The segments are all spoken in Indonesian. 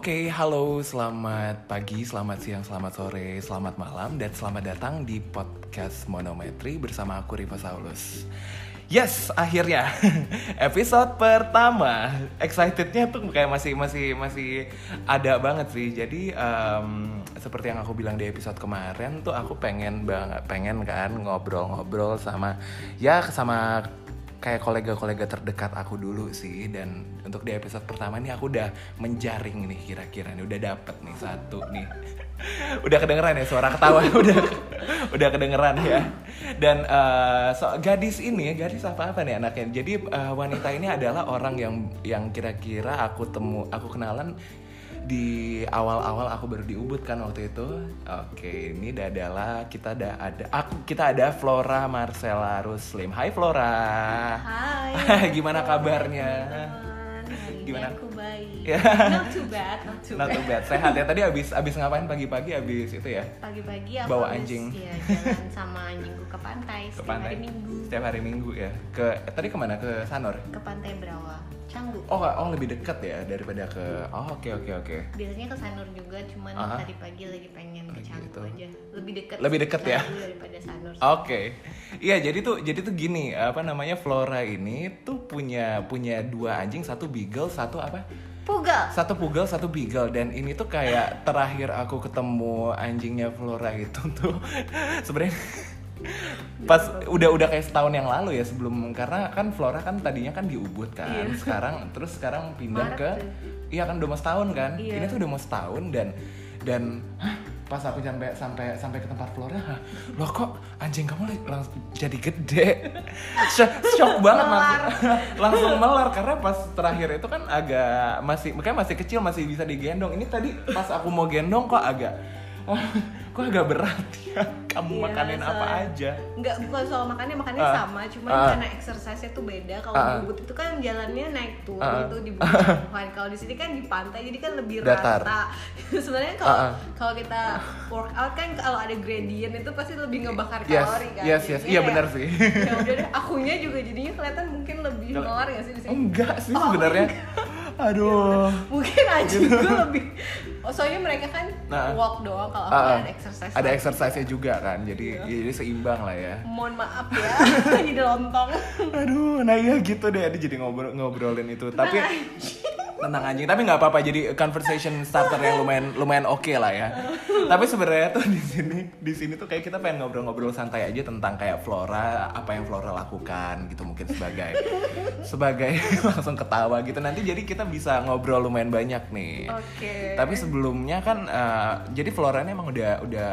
Oke, halo, selamat pagi, selamat siang, selamat sore, selamat malam, dan selamat datang di podcast Monometri bersama aku Riva Saulus. Yes, akhirnya episode pertama. Excitednya tuh kayak masih masih masih ada banget sih. Jadi em, seperti yang aku bilang di episode kemarin tuh aku pengen banget pengen kan ngobrol-ngobrol sama ya sama kayak kolega-kolega terdekat aku dulu sih dan untuk di episode pertama ini aku udah menjaring nih kira-kira nih udah dapet nih satu nih. Udah kedengeran ya suara ketawa udah udah kedengeran ya. Dan eh, so, gadis ini gadis apa apa nih anaknya. Jadi eh, wanita ini adalah orang yang yang kira-kira aku temu aku kenalan di awal-awal aku baru di Ubud kan waktu itu. Oke, ini adalah kita ada ada aku kita ada Flora Marcella Ruslim. Hai Flora. Hai. Gimana kabarnya? Gimana? aku baik. Ya. Not too bad, not too Not bad. too bad. Sehat ya. Tadi abis abis ngapain pagi-pagi abis itu ya? Pagi-pagi aku Bawa anjing. Iya, jalan sama anjingku ke pantai Ke setiap pantai. hari Minggu. Setiap hari Minggu ya. Ke tadi ke mana? Ke Sanur. Ke Pantai Brawa, Canggu. Oh, oh lebih dekat ya daripada ke Oh, oke oke oke. Biasanya ke Sanur juga, cuman Aha. tadi pagi lagi pengen ke Canggu gitu. aja. Lebih dekat. Lebih dekat ya? Daripada Sanur. Oke, iya jadi tuh jadi tuh gini apa namanya Flora ini tuh punya punya dua anjing satu beagle satu apa Pugal. satu pugel satu beagle dan ini tuh kayak terakhir aku ketemu anjingnya Flora itu tuh sebenarnya pas udah udah kayak setahun yang lalu ya sebelum karena kan Flora kan tadinya kan di Ubud kan Iya. sekarang terus sekarang pindah Maret ke tuh. iya kan udah mau setahun kan Iya. ini tuh udah mau setahun dan dan hah, pas aku sampai sampai sampai ke tempat Flora loh kok anjing kamu langsung jadi gede. Shock, shock banget Melar. langsung. Langsung melar karena pas terakhir itu kan agak masih makanya masih kecil masih bisa digendong. Ini tadi pas aku mau gendong kok agak kok agak berat ya kamu Iya, makanin apa aja Enggak, bukan soal makannya, makannya Ah. sama, cuman Ah. karena exercise-nya tuh beda. Kalau Ah. di Ubud itu kan jalannya naik turun Ah. tuh di bukit Cangkuhan. Kalau di sini kan di pantai, jadi kan lebih Datar. rata. Sebenarnya kalau Ah, ah. kalau kita workout kan kalau ada gradient itu pasti lebih ngebakar Yes, kalori kan. yes, yes. Iya, benar sih. Ya udah deh, akunya juga jadinya kelihatan mungkin lebih melar ya sih di sini. enggak sih Oh, sebenarnya aduh Mungkin anjing gue lebih Oh, soalnya mereka kan Nah. walk doang, kalau aku ah. ada exercise. ada exercise-nya juga kan jadi Iya. jadi seimbang lah ya Mohon maaf ya, jadi lontong. aduh nah iya gitu deh jadi ngobrol ngobrolin itu tapi tentang anjing tapi nggak apa-apa jadi conversation starter yang lumayan lumayan oke lah ya tapi sebenarnya tuh di sini di sini tuh kayak kita pengen ngobrol-ngobrol santai aja tentang kayak Flora apa yang Flora lakukan gitu mungkin sebagai sebagai langsung ketawa gitu nanti jadi kita bisa ngobrol lumayan banyak nih Oke. tapi sebelumnya kan eh, jadi Flora ini emang udah udah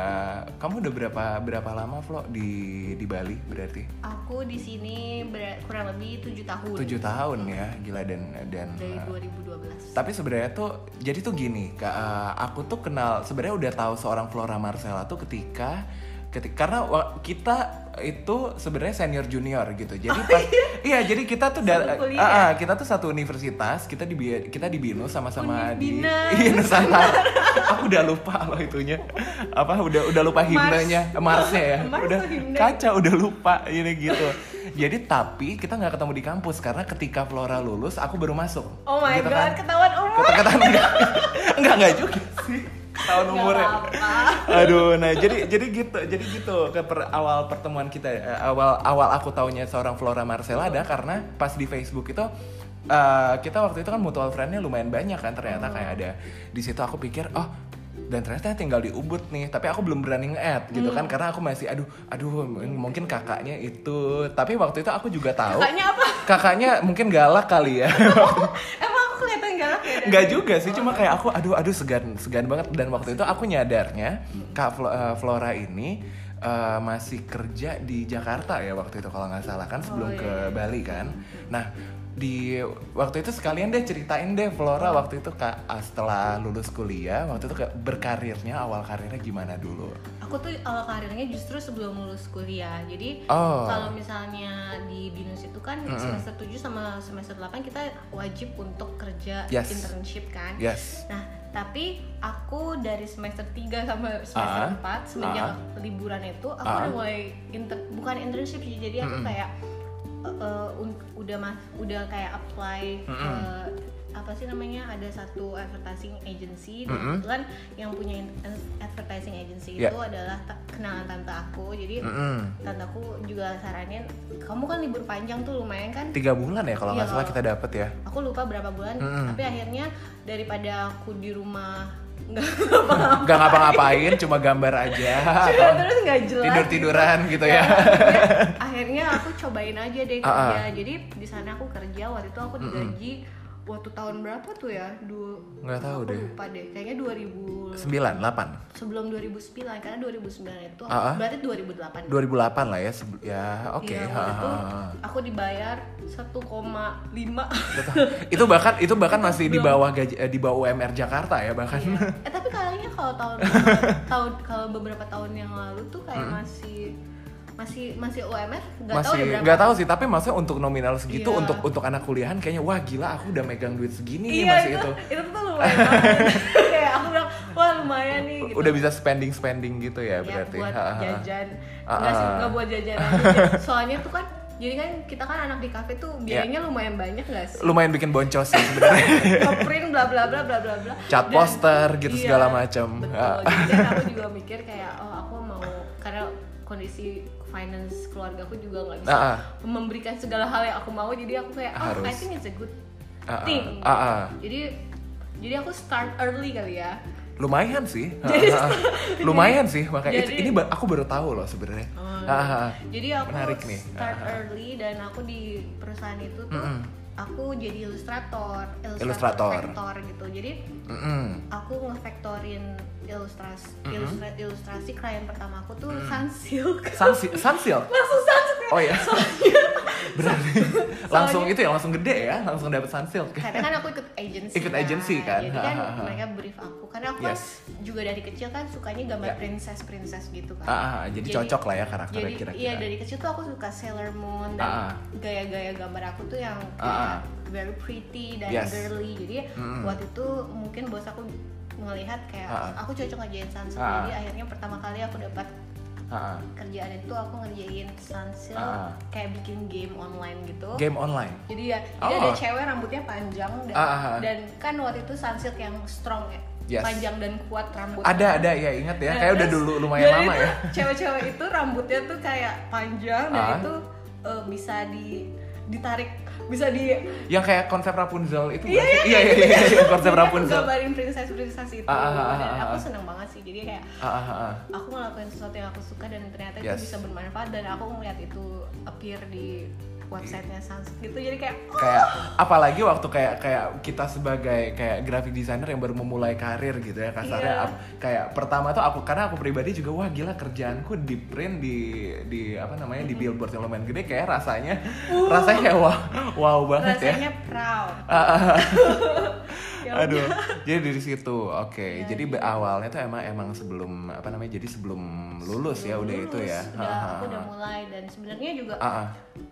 kamu udah berapa berapa lama Flo di di Bali berarti Aku di sini ber- kurang lebih tujuh tahun. tujuh tahun ya gila dan dan Dari eh, 2012. tapi sebenarnya tuh jadi tuh gini eh, aku tuh kenal sebenarnya udah tahu seorang Flora Marcella tuh ketika ketika karena kita itu sebenarnya senior junior gitu. Jadi pas iya? jadi kita tuh da- ah, ah, kita tuh satu universitas kita di Bi- kita di Binus sama-sama di iya Nusantara aku udah lupa loh itunya. Apa udah udah lupa Mars. himnanya Marsnya ya. Mars udah himne. kacau udah lupa ini gitu. Jadi tapi kita nggak ketemu di kampus karena ketika Flora lulus aku baru masuk. Oh my Gitu god, kan. ketahuan. Umur. kata-kata enggak enggak enggak juga sih tahun umurnya. aduh nah jadi jadi gitu jadi gitu ke per- awal pertemuan kita eh, awal awal aku taunya seorang Flora Marcella ada karena pas di Facebook itu eh, kita waktu itu kan mutual friendnya lumayan banyak kan ternyata kayak ada. Di situ aku pikir oh dan ternyata tinggal di Ubud nih. Tapi aku belum berani nge-add gitu kan karena aku masih aduh aduh mungkin kakaknya itu. Tapi waktu itu aku juga tahu. Kakaknya apa? kakaknya mungkin galak kali ya. Emang aku kelihatan galak ya? Enggak juga sih, cuma kayak aku aduh aduh segan segan banget dan waktu itu aku nyadarnya Kak eh, Flora ini eh, masih kerja di Jakarta ya waktu itu kalau nggak salah kan sebelum Oh, ke iya. Bali kan. Nah di waktu itu sekalian deh ceritain deh Flora waktu itu kak ah, setelah lulus kuliah waktu itu kayak berkarirnya awal karirnya gimana dulu? Aku tuh awal karirnya justru sebelum lulus kuliah. Jadi Oh. kalau misalnya di BINUS itu kan semester 7 sama semester 8 kita wajib untuk kerja Yes. internship kan. Yes. Nah, tapi aku dari semester 3 sampai semester Ah. 4 semenjak Ah. liburan itu aku Ah. udah mulai inter bukan internship sih. Jadi aku Mm-mm. kayak uh, uh, udah mas udah kayak apply ke apa sih namanya ada satu advertising agency dan Mm-mm. kebetulan yang punya in- advertising agency Yeah. itu adalah ta- kenalan tante aku jadi Mm-mm. tante aku juga saranin kamu kan libur panjang tuh lumayan kan tiga bulan ya kalau nggak Iya, salah kita dapet ya aku lupa berapa bulan Mm-mm. tapi akhirnya daripada aku di rumah nggak ngapa-ngapain cuma gambar aja. Terus nggak jelas. Tidur tiduran gitu ya. Akhirnya, akhirnya aku cobain aja deh Ah, kerja. Ah. jadi di sana aku kerja waktu itu aku digaji waktu tahun berapa tuh ya? Du Nggak tahu deh. lupa deh. Kayaknya 2000 sembilan delapan. Sebelum 2009 karena 2009 itu Ah, ah. berarti 2008 2008 lah ya ya oke. Iya, ha, waktu itu ha, ha. aku dibayar 1,5 itu bahkan itu bahkan masih di bawah gaji eh, di bawah UMR Jakarta ya bahkan. Iya. Eh tapi kayaknya kalau tahun tahun kalau beberapa tahun yang lalu tuh kayak masih masih masih UMR nggak tahu berapa. nggak tahu sih tapi maksudnya untuk nominal segitu Iya. untuk untuk anak kuliahan kayaknya wah gila aku udah megang duit segini nih Iya masih itu, itu. itu tuh lumayan kayak aku bilang wah lumayan nih gitu. udah bisa spending spending gitu ya Ya, berarti. buat jajan. Nggak sih nggak buat jajan aja soalnya tuh kan jadi kan kita kan anak di kafe tuh Iya. biayanya lumayan banyak nggak sih? Lumayan bikin boncos sih sebenarnya. Ngeprint bla bla bla bla bla bla. Cat Dan- poster gitu iya, segala macam. betul. Jadi kan aku juga mikir kayak oh aku mau karena kondisi finance keluarga aku juga nggak bisa Ah, ah. memberikan segala hal yang aku mau jadi aku kayak oh I Harus. think it's a good Ah, thing Ah, ah. jadi jadi aku start early kali ya lumayan sih Jadi- lumayan sih makanya itu Jadi- ini aku baru tahu loh sebenarnya Oh, ha. Jadi aku Menarik nih. start early dan aku di perusahaan itu tuh Mm-mm. aku jadi ilustrator, Ilustrator. ilustrator vektor gitu. Jadi Mm-mm. aku ngevektorin ilustrasi ilustra- ilustrasi klien pertama aku tuh Sunsilk. Sunsil Sunsilk Langsung Sunsilk. oh ya berarti langsung itu ya langsung gede ya langsung dapat Sunsilk Karena kan aku ikut agency. Ikut agency kan? Jadi kan Ha, ha, ha. mereka brief aku. Karena aku Yes. kan juga dari kecil kan sukanya gambar Ya. princess-princess gitu kan. Ah, jadi, cocok lah ya karakternya jadi kira-kira iya dari kecil tuh aku suka Sailor Moon dan gaya-gaya gambar aku tuh yang kayak very pretty dan Yes. girly jadi Mm-mm. waktu itu mungkin bos aku melihat kayak aku cocok ngerjain sunsilk ah. jadi akhirnya pertama kali aku dapat kerjaan itu aku ngerjain sunsilk Ah, ah. kayak bikin game online gitu. Game online? Jadi ya jadi Oh. ada cewek rambutnya panjang dan, dan kan waktu itu sunsilk yang strong ya Yes. panjang dan kuat rambut. Ada ada. Ya ingat ya. Nah, kayak udah dulu lumayan lama tuh ya. Cewek-cewek itu rambutnya tuh kayak panjang dan itu eh, bisa di ditarik bisa di yang kayak konsep Rapunzel itu Iya, sih? iya iya iya iya, konsep Rapunzel. gambarin princess princess itu Ah, ah, ah, dan aku seneng banget sih. Jadi kayak aku ngelakuin sesuatu yang aku suka dan ternyata Yes. itu bisa bermanfaat dan aku ngeliat itu appear di websitenya Sunsilk gitu jadi kayak oh, kayak apalagi waktu kayak kayak kita sebagai kayak graphic designer yang baru memulai karir gitu ya kasarnya ap- kayak pertama tuh aku karena aku pribadi juga wah gila kerjaanku di print di di apa namanya di billboard yang lumayan gede kayak rasanya rasanya wow wow banget ya rasanya proud Ah, ah, ah. Ya Aduh, jadi dari situ, oke. Ya, jadi gitu. be- awalnya tuh emang emang sebelum apa namanya? Jadi sebelum lulus ya udah Lulus, itu ya. udah aku udah mulai dan sebenarnya juga Ah, ah.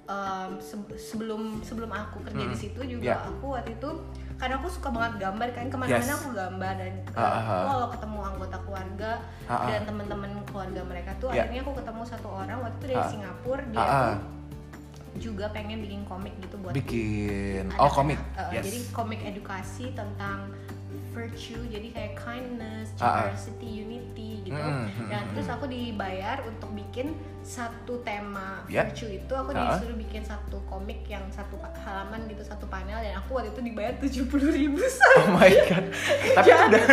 Um, se- sebelum sebelum aku kerja di Hmm. situ juga Ya. aku waktu itu karena aku suka banget gambar kan ke mana-mana Yes. aku gambar dan ah, aku ah. kalau ketemu anggota keluarga Ah, ah. dan teman-teman keluarga mereka tuh Ya. akhirnya aku ketemu satu orang waktu itu dari Ah. Singapura dia ah. tuh juga pengen bikin komik gitu buat Bikin oh komik. Uh, yes. jadi komik edukasi tentang virtue jadi kayak kindness, Ah, ah. generosity, unity gitu. Mm, mm, Dan mm, terus aku dibayar untuk bikin satu tema Ya. virtue itu aku ah. disuruh bikin satu komik yang satu halaman gitu satu panel dan aku waktu itu dibayar tujuh puluh ribu Oh my god. Tapi itu udah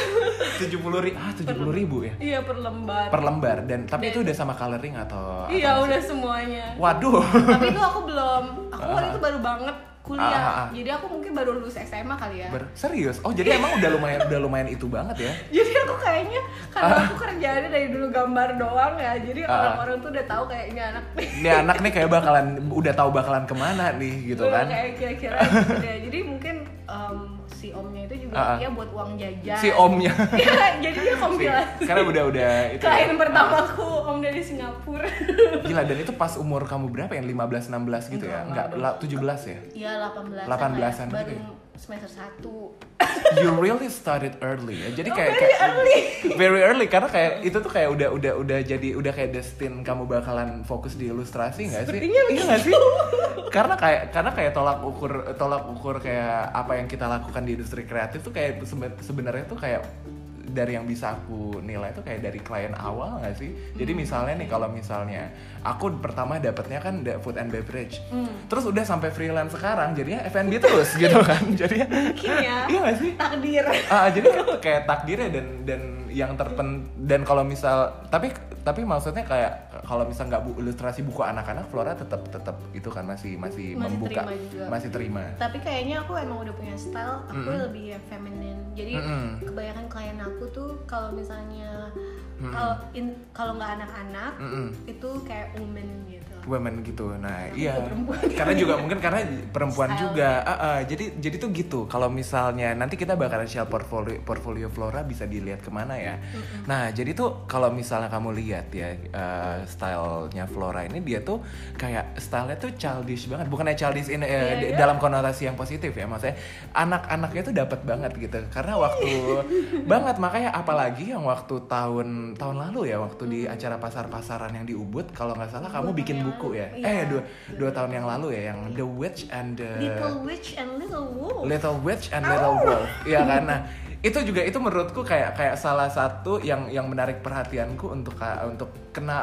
tujuh puluh ribu, ah tujuh puluh ribu ya iya per lembar. per lembar dan tapi Dan- itu udah sama coloring atau? iya udah semuanya. Waduh. Tapi itu aku belum. Aku waktu itu baru banget kuliah. Ah, ah, ah. Jadi aku mungkin baru lulus SMA kali ya. Ber- serius? Oh jadi emang udah lumayan udah lumayan itu banget ya? jadi aku kayaknya karena aku kerjaannya dari dulu gambar doang ya jadi Ah. orang-orang tuh udah tahu kayak ini anak nih Ini anak nih kayak bakalan udah tahu bakalan ke mana nih gitu Udah kan? kayak kira-kira gitu deh jadi mungkin em, si omnya itu juga Ah, ah. dia buat uang jajan Si omnya. Iya, jadi dia Si- kompilasi karena udah udah itu. ya. klien pertamaku om dari Singapura Gila dan itu pas umur kamu berapa ya? 15 16 gitu ya? Enggak, Enggak, la- 17 ya? Iya 18 18-an baru gitu ya? semester 1 you really started early ya. Jadi Oh, kayak very kayak- early. very early karena kayak itu tuh kayak udah udah udah jadi udah kayak destin kamu bakalan fokus di ilustrasi nggak sih? Iya nggak sih? karena kayak karena kayak tolak ukur tolak ukur kayak apa yang kita lakukan di industri kreatif tuh kayak sebe- sebenarnya tuh kayak dari yang bisa aku nilai tuh kayak dari klien awal nggak sih? Jadi misalnya nih kalau misalnya aku pertama dapetnya kan food and beverage, terus udah sampai freelance sekarang jadinya F&B terus gitu kan? Jadinya Mungkin ya. iya nggak sih? Takdir. Ah, jadi kan kayak takdirnya dan dan yang terpen dan kalau misal tapi tapi maksudnya kayak kalau misal nggak bu, ilustrasi buku anak-anak Flora tetap tetap itu kan masih masih, Masih membuka terima juga. masih terima Tapi kayaknya aku emang udah punya style, aku lebih yang feminine. Jadi Mm-mm. kebanyakan klien aku tuh kalau misalnya kalau in- kalau nggak anak-anak Mm-mm. itu kayak woman gitu. Women gitu. Nah Aku iya. karena juga mungkin karena perempuan Style. juga. Ah, ah, jadi jadi tuh gitu. Kalau misalnya nanti kita bakalan share portfolio portfolio Flora bisa dilihat ke mana ya. Nah jadi tuh kalau misalnya kamu lihat ya eh, stylenya Flora ini dia tuh kayak stylenya tuh childish banget. Bukannya childish in eh, Iya, di- iya. dalam konotasi yang positif ya maksudnya anak-anaknya tuh dapat banget gitu. Karena waktu banget makanya apalagi yang waktu tahun tahun lalu ya waktu di acara pasar-pasaran yang di Ubud kalau nggak salah kamu bikin buku ya lalu. eh Iya. dua dua tahun yang lalu ya yang The Witch and the Little Witch and Little Wolf. Little Witch and Little Wolf ya kan nah itu juga itu menurutku kayak kayak salah satu yang yang menarik perhatianku untuk ka- untuk kena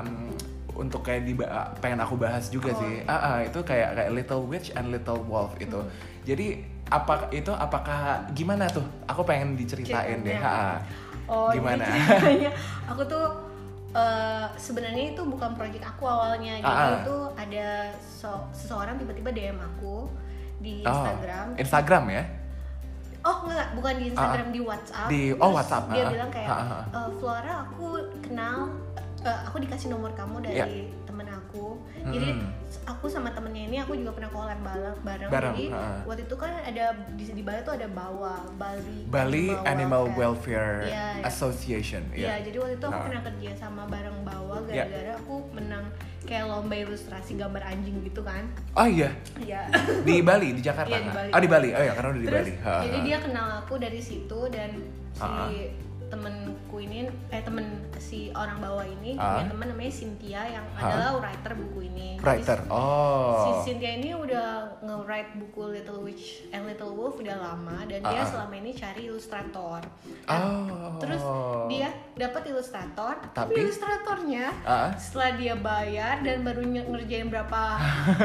um, untuk kayak di pengen aku bahas juga Oh. sih ah ah, itu kayak kayak Little Witch and Little Wolf itu Hmm. jadi apa itu apakah gimana tuh aku pengen diceritain deh Ceritanya. ha, ha. Oh, jadi Gimana? ceritanya aku tuh eh, sebenarnya itu bukan project aku awalnya. Jadi Ah, ah. itu ada so- seseorang tiba-tiba DM aku di Oh, Instagram. Instagram ya Oh enggak, bukan di Instagram, di WhatsApp. Di- Terus oh, WhatsApp, Dia ah, bilang kayak, ah, ah, ah. "Eh, Flora, aku kenal, eh, aku dikasih nomor kamu dari Ya. Temen aku. Jadi Hmm. aku sama temennya ini aku juga pernah collab bareng. bareng. Bareng, Jadi ah. waktu itu kan ada di, di Bali tuh ada Bawa, Bali. Bali Animal Welfare Iya, iya. Association Iya, ya jadi waktu itu aku Ah. pernah kerja sama bareng Bawa Ya. gara-gara aku menang kayak lomba ilustrasi gambar anjing gitu kan. oh iya Iya. di Bali di Jakarta Iya, di? Bali. oh di Bali oh ya karena udah di Terus Bali Ha, jadi dia kenal aku dari situ dan si. Temenku ini eh temen si orang bawah ini Ah. punya teman namanya Cynthia yang Ah. adalah writer buku ini. Jadi writer si- oh Si Cynthia ini udah nge-write buku Little Witch and Little Wolf udah lama dan dia Ah. selama ini cari ilustrator. Nah, Oh. Terus dia dapat ilustrator, tapi, Tapi? ilustratornya Ah. setelah dia bayar dan baru ngerjain berapa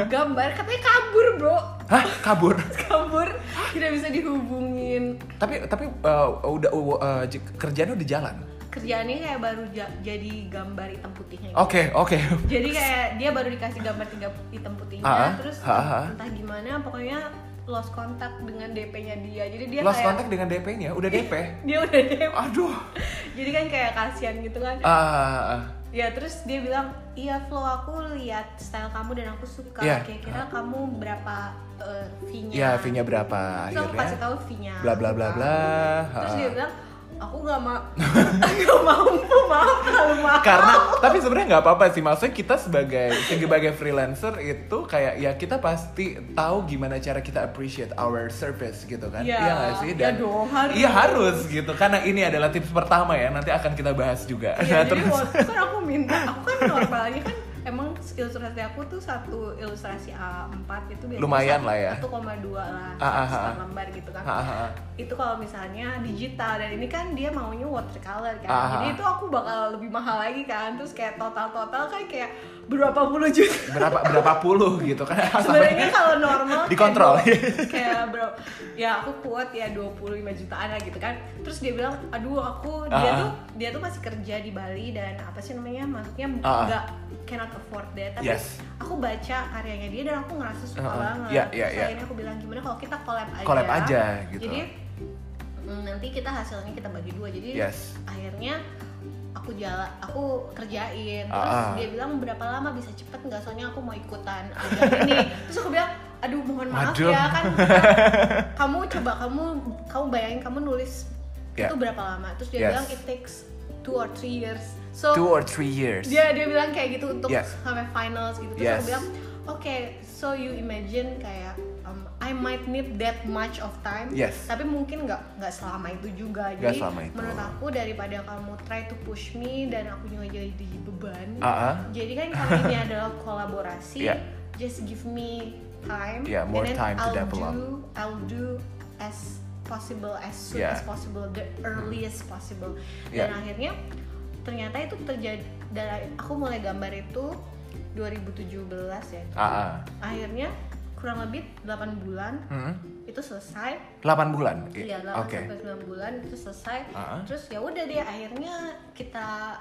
gambar katanya kabur, Bro. Hah, kabur. Kabur, tidak bisa dihubungin. tapi tapi uh, udah uh, j- kerjanya udah jalan. Kerjaannya kayak baru ja- jadi gambar hitam putihnya. gitu. Oke, oke. Jadi kayak dia baru dikasih gambar tiga hitam putihnya, Ah, ah. terus Ah, ah. entah gimana, pokoknya lost contact dengan DP-nya dia. Jadi dia Lost kayak contact dengan DP-nya, udah DP. dia udah DP. Aduh. Jadi kan kayak kasihan gitu kan. Ah, Ya terus dia bilang, iya Flo aku lihat style kamu dan aku suka. Iya. Kira-kira kamu berapa uh, fee-nya? ya fee-nya berapa Terus aku kasih akhirnya? tahu fee-nya. Bla bla bla bla. Terus dia bilang, aku nggak mau, nggak mampu, maaf terlalu mahal. karena tapi sebenarnya nggak apa-apa sih. Maksudnya kita sebagai sebagai freelancer itu kayak ya kita pasti tahu gimana cara kita appreciate our service gitu kan. Iya, iya nggak sih? Iya dong, harus. iya harus gitu. Karena ini adalah tips pertama ya. Nanti akan kita bahas juga. Iya, Nah, jadi waktu itu kan aku minta, aku kan normalnya kan emang ilustrasi aku tuh satu ilustrasi A4 itu biasanya Lumayan lah ya. 1,2 lah, Ah, ah, ah. setengah lembar gitu kan. Ha, ha. Itu kalau misalnya digital dan ini kan dia maunya watercolor kan. Ah, ah, Jadi ah. itu aku bakal lebih mahal lagi kan. Terus kayak total-total kan kayak berapa puluh juta. berapa berapa puluh gitu kan Sebenarnya kalau normal kayak Dikontrol. dua- kayak bro ya aku kuat ya 25 jutaan lah gitu kan terus dia bilang aduh aku dia Ah, ah. tuh dia tuh masih kerja di Bali dan apa sih namanya maksudnya Ah, ah. nggak cannot afford that tapi Yes. aku baca karyanya dia dan aku ngerasa suka ah. banget iya, Terus iya. akhirnya aku bilang gimana kalau kita collab aja Collab aja, gitu. jadi mm, nanti kita hasilnya kita bagi dua jadi Yes. akhirnya aku jalan aku kerjain terus ah. dia bilang berapa lama bisa cepet nggak soalnya aku mau ikutan ini terus aku bilang aduh mohon maaf Waduh. ya kan kamu coba kamu kamu bayangin kamu nulis Ya. itu berapa lama terus dia Yes. bilang it takes two or three years so two or three years dia dia bilang kayak gitu untuk Yes. sampai finals gitu terus Yes. aku bilang oke so you imagine kayak um, I might need that much of time Yes. tapi mungkin nggak nggak selama itu juga Nggak jadi selama itu. menurut aku daripada kamu try to push me dan aku juga jadi beban Ah, ah. jadi kan kalau ini adalah kolaborasi Yeah. just give me time Yeah, more and then time to I'll develop. do I'll do as possible as soon Yeah. as possible the earliest possible Yeah. dan akhirnya ternyata itu terjadi dari aku mulai gambar itu 2017 ya Ah, ah. akhirnya kurang lebih 8 bulan Hmm. itu selesai 8 bulan. Iya, 8 Oke. sampai 9 bulan itu selesai. Ah. Terus ya udah deh akhirnya kita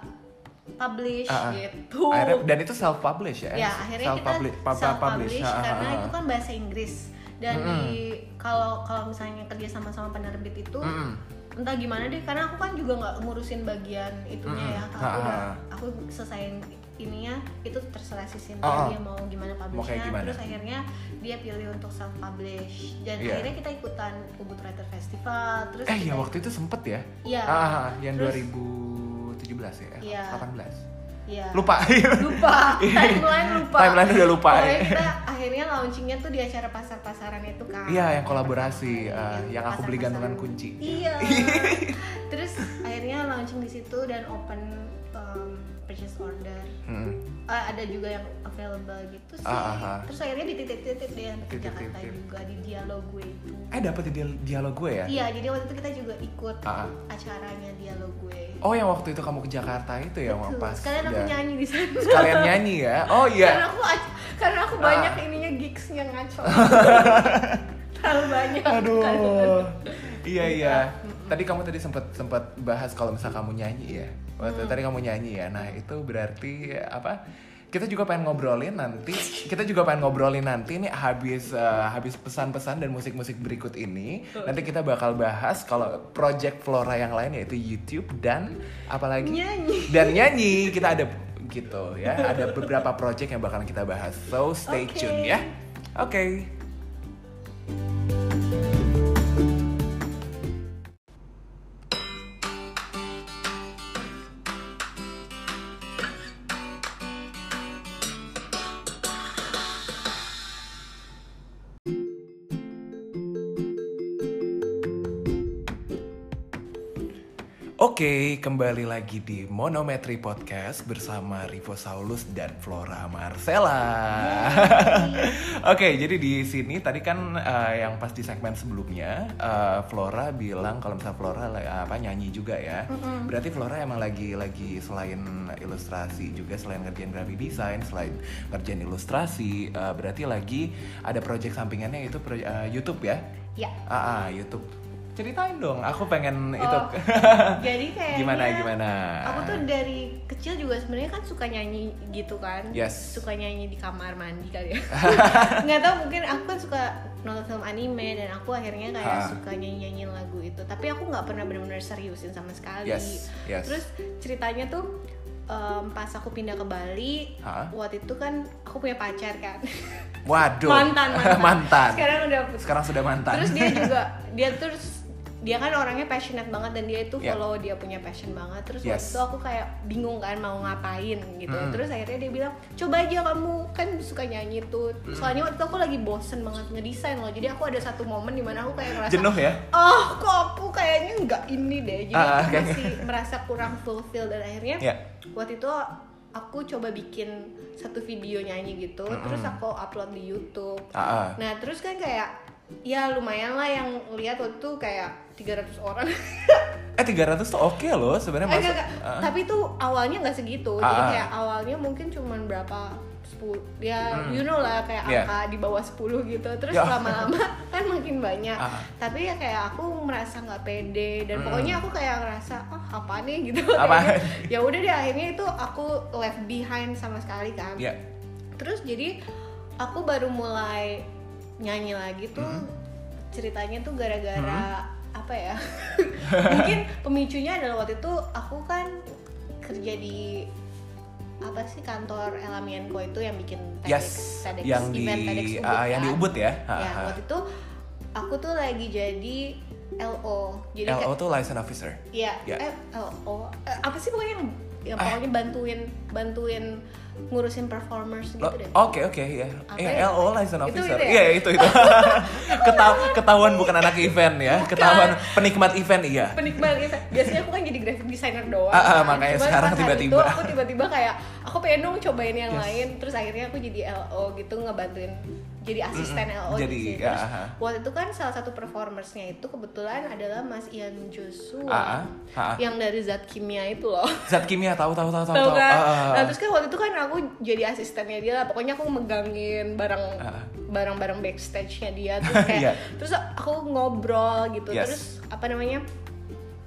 publish Ah, ah. gitu. Akhirnya- dan itu self publish ya? ya akhirnya kita Self-publish- pub- self publish. Ah, ah, karena ah. itu kan bahasa Inggris dan Mm-mm. di kalau kalau misalnya kerja sama sama penerbit itu Mm-mm. Entah gimana deh karena aku kan juga nggak ngurusin bagian itunya ya Mm-mm. aku Ah, udah ah. aku selesain ininya itu terserah si Cynthia Ah, ah. dia mau gimana publishnya gimana? terus akhirnya dia pilih untuk self publish dan Iya. akhirnya kita ikutan Ubud Writer Festival terus Eh ya waktu itu sempet ya? Iya. Ah, yang Terus- 2017 ya? Iya. 18. Iya. Lupa. lupa timeline lupa Timeline udah lupa, Pokoknya ya. kita akhirnya launchingnya tuh di acara pasar pasaran itu kan Iya, yang kolaborasi, ah, yang aku beli gantungan kunci. iya terus akhirnya launching di situ dan open um, purchase order Mm. Eh, ada juga yang available gitu sih Ah, ah, ah. terus akhirnya dititip-titip deh ke Jakarta juga di dialog gue itu Eh dapet di dial- dialog gue ya? iya jadi waktu itu kita juga ikut Ah, ah. acaranya dialog gue Oh yang waktu itu kamu ke Jakarta itu ya Betul. pas sekalian aku nyanyi di sana Sekalian nyanyi ya? Oh karena iya. aku ac- karena aku Ah. banyak ininya gigsnya ngaco terlalu banyak Aduh. Iya iya. Tadi kamu tadi sempat sempat bahas kalau misal kamu nyanyi ya. Waktu tadi kamu nyanyi ya. Nah, itu berarti apa? Kita juga pengen ngobrolin nanti. Kita juga pengen ngobrolin nanti nih habis eh, habis pesan-pesan dan musik-musik berikut ini. Nanti kita bakal bahas kalau project Flora yang lain yaitu YouTube dan apalagi Nyanyi. dan nyanyi. Kita ada gitu ya. Ada beberapa project yang bakalan kita bahas. So stay Oke. tune ya. Oke. Oke, kembali lagi di Monometri Podcast bersama Rivo Saulus dan Flora Marcella. Oke, jadi di sini tadi kan eh, yang pas di segmen sebelumnya eh, Flora bilang kalau misalnya Flora la- apa nyanyi juga ya. Berarti Flora emang lagi lagi selain ilustrasi juga selain ngerjain graphic design, selain ngerjain ilustrasi, eh, berarti lagi ada project sampingannya itu pro- eh, YouTube ya. ya Ah, ah, YouTube. Ceritain dong, aku pengen itu. Oh, jadi kayaknya gimana gimana? aku tuh dari kecil juga sebenarnya kan suka nyanyi gitu kan Yes. suka nyanyi di kamar mandi kali ya nggak tahu mungkin aku kan suka nonton film anime dan aku akhirnya kayak Ha. suka nyanyi nyanyiin lagu itu tapi aku nggak pernah benar-benar seriusin sama sekali Yes, yes. terus ceritanya tuh em, pas aku pindah ke Bali Ha? waktu itu kan aku punya pacar kan Waduh. mantan mantan, mantan. sekarang udah putus Sekarang sudah mantan. terus dia juga dia terus dia kan orangnya passionate banget dan dia itu Yeah. follow dia punya passion banget terus Yes. waktu itu aku kayak bingung kan mau ngapain gitu Mm. terus akhirnya dia bilang coba aja kamu kan suka nyanyi tuh soalnya waktu itu aku lagi bosen banget ngedesain loh jadi aku ada satu momen di mana aku kayak ngerasa Jenuh ya? oh kok aku kayaknya nggak ini deh jadi Ah, aku masih merasa kurang fulfill dan akhirnya Ya. waktu itu aku coba bikin satu video nyanyi gitu terus aku upload di YouTube Ah, ah. Nah terus kan kayak ya lumayan lah yang lihat waktu itu kayak 300 orang. Eh 300 tuh oke loh sebenarnya Eh. Ah. Tapi tuh awalnya nggak segitu. Ah, Jadi ah. kayak awalnya mungkin cuman berapa 10 ya Hmm. you know lah kayak Yeah. angka di bawah 10 gitu. Terus lama-lama kan makin banyak. Ah. Tapi ya kayak aku merasa nggak pede dan Hmm. pokoknya aku kayak ngerasa ah apa nih gitu. Apa? Ya udah deh akhirnya itu aku left behind sama sekali kan. Ya. Terus jadi aku baru mulai nyanyi lagi tuh ceritanya tuh gara-gara apa ya? Mungkin pemicunya adalah waktu itu aku kan kerja di apa sih kantor Elamienko itu yang bikin TEDx, Yes. TEDx Yang di event TEDx Ubud ah, yang di kan. Ubud ya. Ya, waktu itu aku tuh lagi jadi LO. Jadi LO kayak- tuh license officer. Iya, Ya. eh LO. Eh, apa sih pokoknya yang yang Ah. pokoknya bantuin bantuin ngurusin performers gitu deh Oke oke ya. Iya ya? LO license officer. ya? Iya itu itu. Keta- ketahuan bukan anak event ya. Ketahuan penikmat event iya. penikmat event biasanya aku kan jadi graphic designer doang Ah, ah, kan. makanya sekarang tiba-tiba. aku tiba-tiba kayak aku pengen dong cobain yang Yes. lain terus akhirnya aku jadi LO gitu ngebantuin jadi asisten LO Jadi, di sini. ya, Terus ah. waktu itu kan salah satu performersnya itu kebetulan adalah Mas Ian Joshua ah, ah. yang dari zat kimia itu loh Zat kimia tahu tahu tahu tahu. Kan? Ah, Nah ah. terus kan waktu itu kan aku jadi asistennya dia lah. Pokoknya aku megangin barang Ah. barang-barang backstage-nya dia terus kayak Iya. terus aku ngobrol gitu. Yes. Terus apa namanya?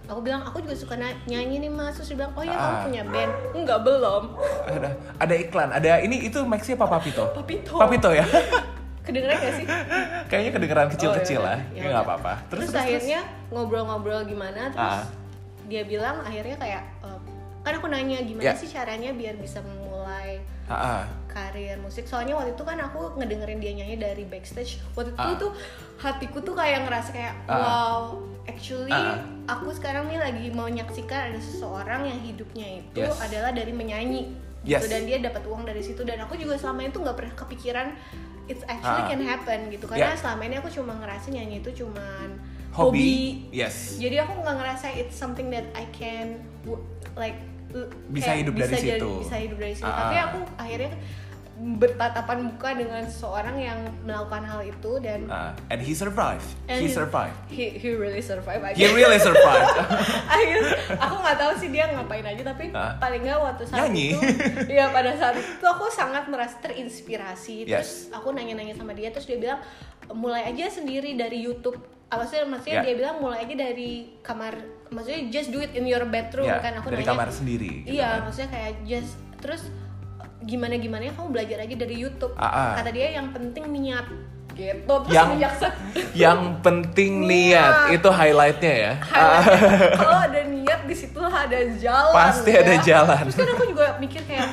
Aku bilang aku juga suka nyanyi nih mas terus dia bilang oh ya kamu Ah. punya band enggak belum Ada ada iklan. Ada ini itu Maxi apa Papito? Papito Papito ya. kedengeran gak sih Kayaknya kedengeran kecil-kecil Oh, lah. iya. Ya Ya nggak apa-apa. terus, akhirnya ngobrol-ngobrol gimana terus Ah. dia bilang akhirnya kayak kan aku nanya gimana Ya. sih caranya biar bisa memulai Ah, ah. karir musik soalnya waktu itu kan aku ngedengerin dia nyanyi dari backstage waktu itu tuh hatiku tuh kayak ngerasa kayak wow actually Ah. aku sekarang nih lagi mau menyaksikan ada seseorang yang hidupnya itu Yes. adalah dari menyanyi Yes. gitu dan dia dapat uang dari situ dan aku juga selama itu nggak pernah kepikiran it's actually Ah. can happen gitu karena Yeah. selama ini aku cuma ngerasa nyanyi itu cuman Hobi. Yes. jadi aku nggak ngerasa it's something that I can like Bisa hidup dari bisa situ. bisa hidup dari situ Ah. tapi aku akhirnya bertatapan muka dengan seseorang yang melakukan hal itu dan Ah, and he survived. and he survived. he, he really survive I He really survived. Aku nggak tahu sih dia ngapain aja tapi Ah. paling nggak waktu saat Nyanyi. itu ya pada saat itu aku sangat merasa terinspirasi terus Yes. aku nanya-nanya sama dia terus dia bilang mulai aja sendiri dari YouTube Ah, maksudnya maksudnya Ya. dia bilang mulai aja dari kamar maksudnya just do it in your bedroom Ya, kan aku dari nanya kamar sendiri. gitu iya kan. maksudnya kayak just terus gimana gimana kamu belajar aja dari YouTube Ah, ah. kata dia yang penting niat gitu terus Yang- Yang penting Niat. niat itu highlightnya ya. highlight. kalau ada niat di situ ada jalan Pasti ya. ada jalan. terus kan aku juga mikir kayak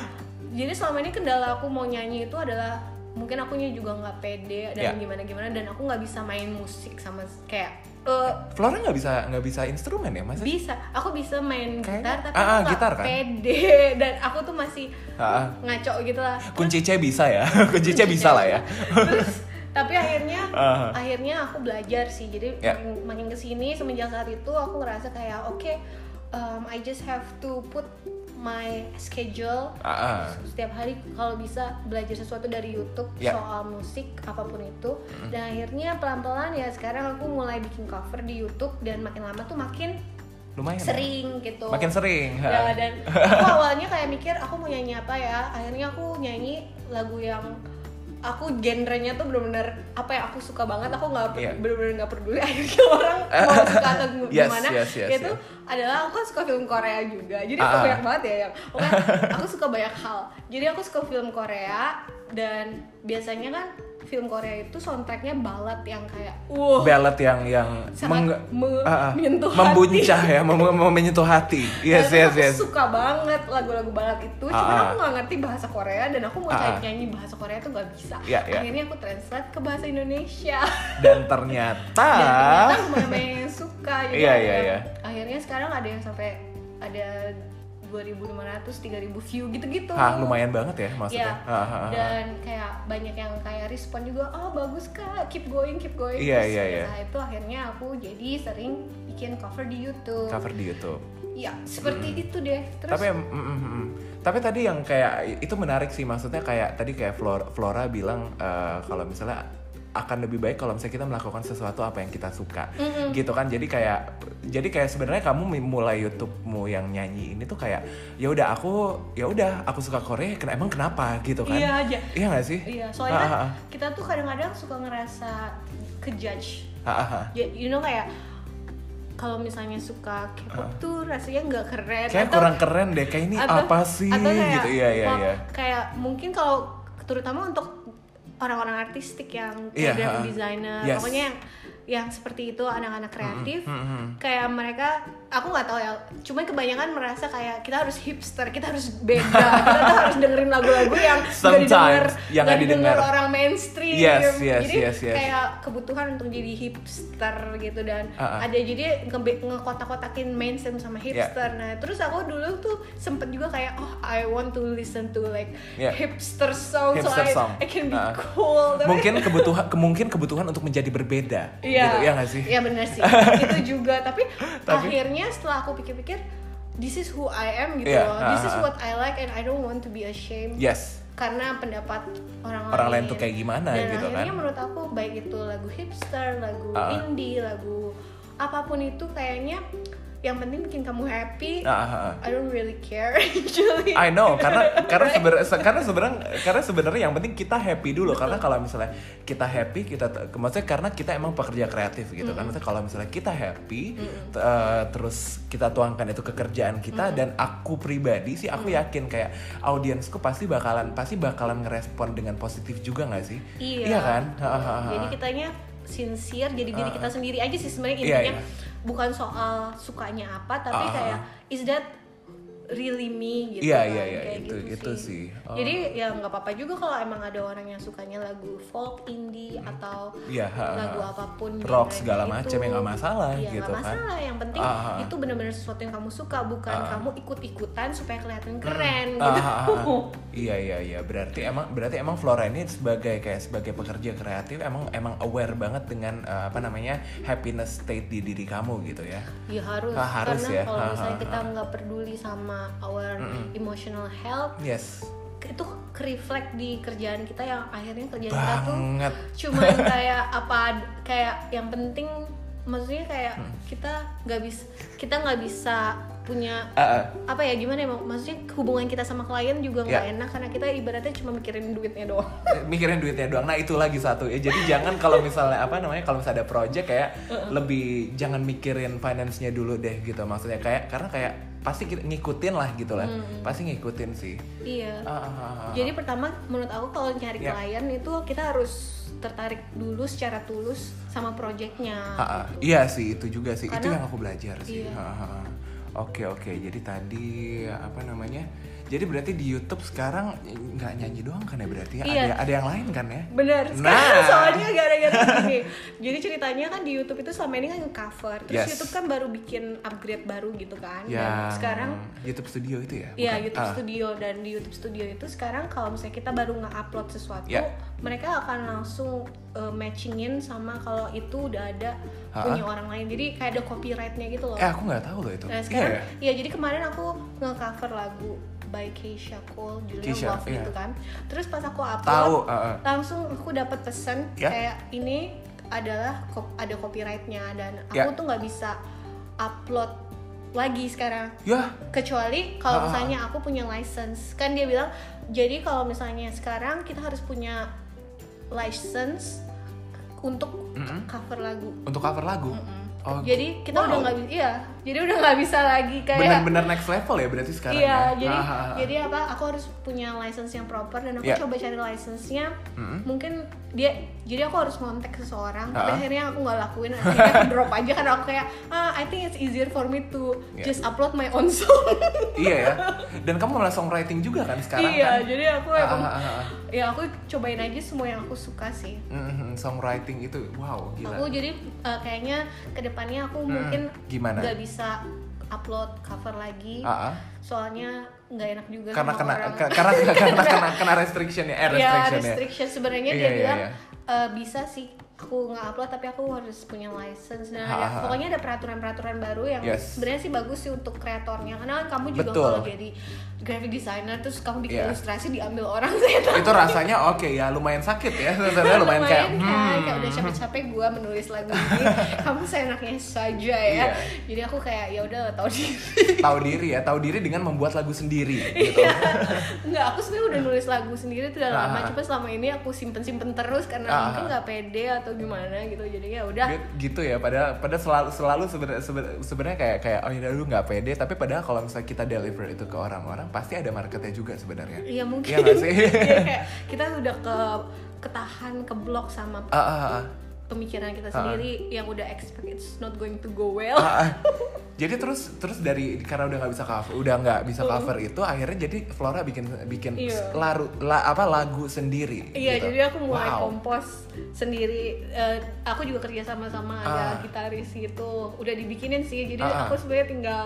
jadi selama ini kendala aku mau nyanyi itu adalah mungkin akunya juga nggak pede dan Ya. gimana gimana dan aku nggak bisa main musik sama kayak eh, Flora nggak bisa nggak bisa instrumen ya masa? bisa aku bisa main gitar tapi Ah, ah, aku gitar kan? pede dan aku tuh masih Ah, ah. ngaco gitu lah Kunci C bisa ya. Kunci C bisa lah ya. terus tapi akhirnya Ah. akhirnya aku belajar sih jadi Ya. makin, makin ke sini semenjak saat itu aku ngerasa kayak oke um, I just have to put my schedule Ah, ah. setiap hari kalau bisa belajar sesuatu dari YouTube Ya. soal musik apa pun itu dan akhirnya pelan-pelan ya sekarang aku mulai bikin cover di YouTube dan makin lama tuh makin Lumayan. ya? sering gitu Makin sering. ya dan aku awalnya kayak mikir aku mau nyanyi apa ya akhirnya aku nyanyi lagu yang aku genrenya tuh bener-bener apa ya aku suka banget aku nggak Iya. bener-bener nggak peduli akhirnya orang mau suka atau Yes, gimana yes, yes, itu yes. adalah aku kan suka film Korea juga jadi Ah, aku ah. banyak banget ya yang aku suka banyak hal jadi aku suka film Korea dan biasanya kan film Korea itu soundtracknya balad yang kayak wow Ballad yang yang sangat me- ah. menyentuh hati. membuncah ya, mem mem- menyentuh hati. Yes, Dan yes, aku yes. suka banget lagu-lagu barat itu Ah, cuman ah. aku nggak ngerti bahasa Korea dan aku mau Ah, cari nyanyi bahasa Korea tuh gak bisa Iya, iya. akhirnya aku translate ke bahasa Indonesia Dan ternyata, dan ternyata lumayan yang suka jadi Iya, ada iya, yang- iya. akhirnya sekarang ada yang sampai ada 2.500, 3.000 view gitu-gitu Hah, lumayan banget ya maksudnya. Ya, Ah, ah, dan kayak banyak yang kayak respon juga, oh bagus kak, keep going, keep going. Iya, Terus iya, ya, iya. Itu akhirnya aku jadi sering bikin cover di YouTube. Cover di YouTube. Ya seperti itu deh. Terus tapi mm, mm, mm, mm. tapi tadi yang kayak itu menarik sih maksudnya kayak tadi kayak Flora, Flora bilang eh, kalau misalnya akan lebih baik kalau misalnya kita melakukan sesuatu apa yang kita suka gitu kan jadi kayak jadi kayak sebenarnya kamu mulai YouTubemu yang nyanyi ini tuh kayak ya udah aku ya udah aku suka Korea ken- emang kenapa gitu kan Iya aja. iya gak sih Iya, soalnya kan Ah, ah, ah. kita tuh kadang-kadang suka ngerasa kejudge. Ah, ah, ah. Ya, you know kayak kalau misalnya suka K-pop tuh rasanya nggak keren. kayak atau- kurang keren deh kayak ini atau- apa sih atau kayak, gitu iya iya iya Kayak mungkin kalau terutama untuk orang-orang artistik yang Iya, kayak ha. designer, Yes. pokoknya yang yang seperti itu anak-anak kreatif Hmm, hmm. kayak mereka aku nggak tahu ya cuman kebanyakan merasa kayak kita harus hipster kita harus beda kita tuh harus dengerin lagu-lagu yang Sometimes, didengar yang nggak didengar orang mainstream Yes, yes, jadi yes, yes. kayak kebutuhan untuk jadi hipster gitu dan Ah, ah. ada jadi nge- ngekotak-kotakin mainstream sama hipster nah terus aku dulu tuh sempet juga kayak oh I want to listen to like Yeah. hipster song so Hipster I, song. I can be Ah. cool Tapi- mungkin kebutuhan ke- mungkin kebutuhan untuk menjadi berbeda Iya. gitu ya nggak sih Iya benar sih. itu juga. Tapi, Tapi- akhirnya setelah aku pikir-pikir, this is who I am gitu Iya, loh. ah, This is ah. what I like and I don't want to be ashamed. yes Karena pendapat orang, Orang lain tuh kayak gimana Dan gitu akhirnya kan. menurut aku baik itu lagu hipster, lagu Ah. indie, lagu apa pun itu kayaknya yang penting bikin kamu happy. Ah. I don't really care actually. I know karena karena sebenarnya karena sebenarnya karena sebenarnya yang penting kita happy dulu karena kalau misalnya kita happy kita maksudnya karena kita emang pekerja kreatif gitu kan maksudnya kalau misalnya kita happy t- eh, terus kita tuangkan itu ke kerjaan kita dan aku pribadi sih aku yakin kayak audiensku pasti bakalan pasti bakalan ngerespon dengan positif juga nggak sih Iya. kan Ha, ha, ha, ha. Jadi kitanya sincere jadi diri kita sendiri aja sih sebenarnya Iya, intinya iya. Bukan soal sukanya apa tapi Ah, ah, kayak is that really me gitu Iya, kan, iya, iya, kayak itu- gitu itu sih. Oh. Jadi ya nggak apa-apa juga kalau emang ada orang yang sukanya lagu folk indie atau Iya, ha, ha. lagu apa pun Rock segala macam ya nggak masalah Iya, gitu nggak kan. masalah yang penting ah. itu benar-benar sesuatu yang kamu suka bukan Ah. kamu ikut-ikutan supaya kelihatan keren Ah, gitu ah, ah. Iya iya iya berarti emang berarti emang Flora ini sebagai kayak sebagai pekerja kreatif emang emang aware banget dengan eh, apa namanya happiness state di diri kamu gitu ya. Ya harus, Ah, harus karena ya. kalau misalnya kita nggak peduli sama our emotional health, Yes. itu reflect di kerjaan kita yang akhirnya kerjaan kita tuh Banget. cuman kayak apa kayak yang penting maksudnya kayak Hmm. kita nggak bisa kita nggak bisa punya Ah, ah. apa ya gimana ya Mak? maksudnya hubungan kita sama klien juga nggak Ya. enak karena kita ibaratnya cuma mikirin duitnya doang Eh, mikirin duitnya doang. Nah itu lagi satu ya. Jadi jangan kalau misalnya apa namanya kalau misalnya ada project kayak lebih jangan mikirin finance-nya dulu deh gitu. Maksudnya kayak karena kayak pasti kita ngikutin lah gitu lah. Pasti ngikutin sih. iya Ah, ah, ah, ah. Jadi pertama menurut aku kalau nyari Ya. klien itu kita harus tertarik dulu secara tulus sama projectnya. Ah, ah. Iya sih itu juga sih. itu Karena- yang aku belajar sih. Iya. Ah, ah. Oke oke. Jadi tadi apa namanya? Jadi berarti di YouTube sekarang nggak nyanyi doang kan ya berarti ya? Iya. Ada ada yang lain kan ya? Bener, sekarang Nah. soalnya gara-gara gini Jadi ceritanya kan di Youtube itu selama ini kan cover Terus Yes. Youtube kan baru bikin upgrade baru gitu kan Dan Yang sekarang YouTube Studio itu ya? Iya? YouTube Ah. Studio dan di YouTube Studio itu sekarang kalau misalnya kita baru nge-upload sesuatu Ya. mereka akan langsung uh, matchingin sama kalau itu udah ada Ha-ha. punya orang lain jadi kayak ada copyrightnya gitu loh Eh aku nggak tahu loh itu. Nah Iya sekarang, ya? iya jadi kemarin aku nge-cover lagu by Keisha Cole, judulnya Keisha, Love iya. gitu kan. Terus pas aku upload, Tahu, ah, ah. langsung aku dapat pesan Ya. kayak ini adalah ada copyrightnya dan aku Ya. tuh nggak bisa upload lagi sekarang. Ya. Kecuali kalau ah. misalnya aku punya license, kan dia bilang jadi kalau misalnya sekarang kita harus punya license untuk Mm-mm. cover lagu. Untuk cover lagu. Oh, Jadi kita wow. udah nggak bisa, iya. Jadi udah nggak bisa lagi kayak benar-benar next level ya berarti sekarang iya, ya. jadi Ah, ah, ah. jadi apa? Aku harus punya license yang proper dan aku Iya. coba cari license-nya. Mm-mm. Mungkin dia jadi aku harus ngontek seseorang, tapi Ah. akhirnya aku nggak lakuin. Akhirnya aku drop aja karena aku kayak, ah, I think it's easier for me to Iya. just upload my own song. iya ya. Dan kamu malah songwriting juga kan sekarang iya, kan? jadi aku Ah, emang, ah, ah, ah. Ya aku cobain aja semua yang aku suka sih. Mhm, songwriting itu wow gila. Aku jadi uh, kayaknya ke depannya aku Hmm, mungkin gimana? nggak bisa upload cover lagi. Ah. soalnya nggak enak juga Karena sama kena orang. ke- karena karena kena kena restriction ya, eh ya restriction ya. restriction sebenarnya Iya, dia iya, bilang iya. "Eh, bisa sih aku nggak upload tapi aku harus punya license dan ada ha. pokoknya ada peraturan-peraturan baru yang Yes. sebenarnya sih bagus sih untuk kreatornya karena kan kamu juga Betul. kalau jadi graphic designer terus kamu bikin Iya. ilustrasi diambil orang saya tahu itu rasanya oke ya lumayan sakit ya sebenarnya lumayan, kayak kan, hmm. kayak udah capek-capek gue menulis lagu ini kamu seenaknya saja ya Iya. jadi aku kayak ya udah tahu diri tahu diri ya tahu diri dengan membuat lagu sendiri gitu Iya. Enggak, aku sebenarnya udah nulis lagu sendiri tuh udah Ah, lama, ah. cuma selama ini aku simpen-simpen terus karena Ah, mungkin nggak pede atau gimana gitu. Jadi ya udah. gitu ya padahal padahal selalu selalu sebenarnya seben- sebenarnya kayak kayak oh ya lu nggak pede tapi padahal kalau misalnya kita deliver itu ke orang-orang pasti ada marketnya juga sebenarnya Iya mungkin. Iya sih? Iya, kita udah ke ketahan ke blok sama Ah, ah, ah. pemikiran kita Ah. sendiri yang udah expect it's not going to go well Ah, ah. jadi terus terus dari karena udah nggak bisa cover udah nggak bisa cover itu akhirnya jadi Flora bikin bikin Iya. laru la- apa lagu sendiri Iya, gitu. jadi aku mulai Wow. kompos sendiri. Eh, aku juga kerja sama sama ada Ah. gitaris gitu. Udah dibikinin sih. Jadi Ah, ah. aku sebenarnya tinggal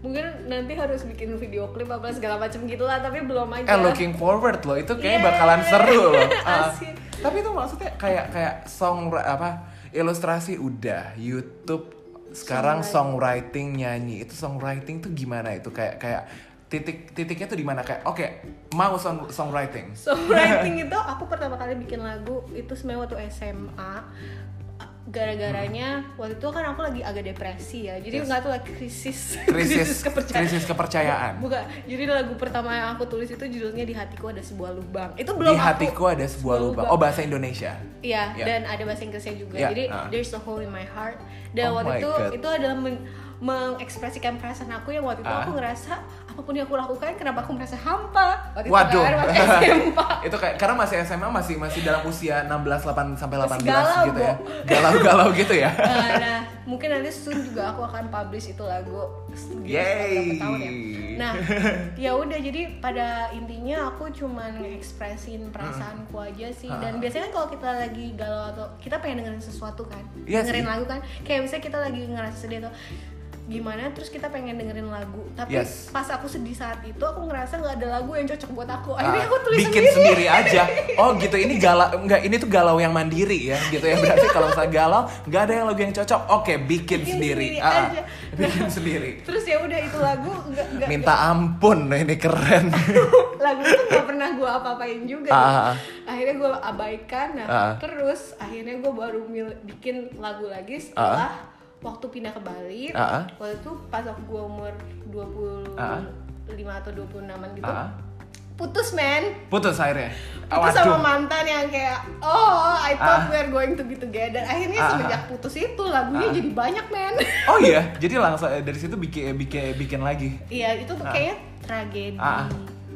mungkin nanti harus bikin video klip apa segala macam gitulah, tapi belum aja. Eh looking forward loh itu kayaknya Yeah. bakalan seru loh. Asik. tapi itu maksudnya kayak kayak song apa ilustrasi udah YouTube sekarang songwriting nyanyi itu songwriting tuh gimana itu kayak kayak titik titiknya tuh di mana kayak oke mau song songwriting Songwriting itu aku pertama kali bikin lagu itu sebenarnya waktu SMA gara-garanya waktu itu kan aku lagi agak depresi ya jadi Yes. nggak tuh lagi krisis krisis kepercayaan krisis kepercayaan bukan jadi lagu pertama yang aku tulis itu judulnya di hatiku ada sebuah lubang itu belum di aku hatiku ada sebuah lubang oh bahasa Indonesia Iya, Ya. dan ada bahasa Inggrisnya juga. Ya, Jadi ah. there's a hole in my heart. Dan Oh waktu itu God. itu adalah men- mengekspresikan perasaan aku yang waktu itu Ah. aku ngerasa apa pun yang aku lakukan kenapa aku merasa hampa. Waktu Waduh. itu kan masih SMA. itu kayak karena masih SMA masih masih dalam usia 16 8 sampai 18 Masih galau, gitu ya. Bo. Galau-galau gitu ya. Eh, nah, mungkin nanti soon juga aku akan publish itu lagu. Gitu, berapa tahun ya. Nah, ya udah jadi pada intinya aku cuman ngekspresin perasaanku aja sih. Dan biasanya kan kalau kita lagi galau atau kita pengen dengerin sesuatu kan, Iya dengerin sih. lagu kan, kayak misalnya kita lagi ngerasa sedih atau gimana terus kita pengen dengerin lagu tapi Yes. pas aku sedih saat itu aku ngerasa nggak ada lagu yang cocok buat aku akhirnya Ah, aku tulis bikin sendiri, sendiri aja. Oh gitu, ini galau enggak ini tuh galau yang mandiri ya, gitu ya. Berarti kalau misalnya galau, nggak ada yang lagu yang cocok. Oke, bikin, Bikin sendiri. sendiri Ah, ah. aja. bikin sendiri. terus ya udah itu lagu nggak nggak Minta ampun, ini keren. lagu itu gak pernah gue apa-apain juga Ah, gitu. ah, ah. akhirnya gue abaikan nah Ah, ah. terus akhirnya gue baru mil- bikin lagu lagi setelah waktu pindah ke Bali Ah, ah. waktu itu pas aku gue umur 25 Ah, atau 26an gitu Ah, ah. putus men Putus akhirnya. putus sama mantan yang kayak oh I thought we are going to be together akhirnya ah. semenjak putus itu lagunya Ah. jadi banyak men Oh iya, jadi langsung dari situ bikin bikin bikin lagi. iya itu tuh Ah. kayaknya tragedi Ah, ah.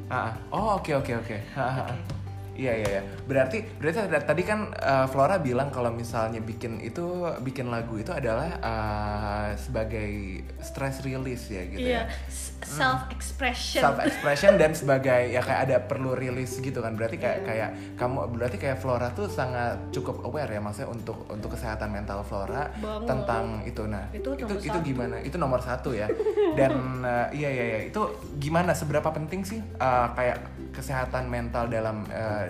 Ah, ah. Oh oke oke oke. Iya iya iya. Berarti berarti tadi kan uh, Flora bilang kalau misalnya bikin itu bikin lagu itu adalah uh, sebagai stress release ya gitu iya ya. self expression Self expression dan sebagai ya kayak ada perlu rilis gitu kan. Berarti kayak Iya. kayak kamu berarti kayak Flora tuh sangat cukup aware ya maksudnya untuk untuk kesehatan mental Flora Banget. tentang itu. Nah, Itu itu itu satu. gimana? Itu nomor satu ya. Dan uh, iya iya iya itu gimana seberapa penting sih uh, kayak kesehatan mental dalam uh,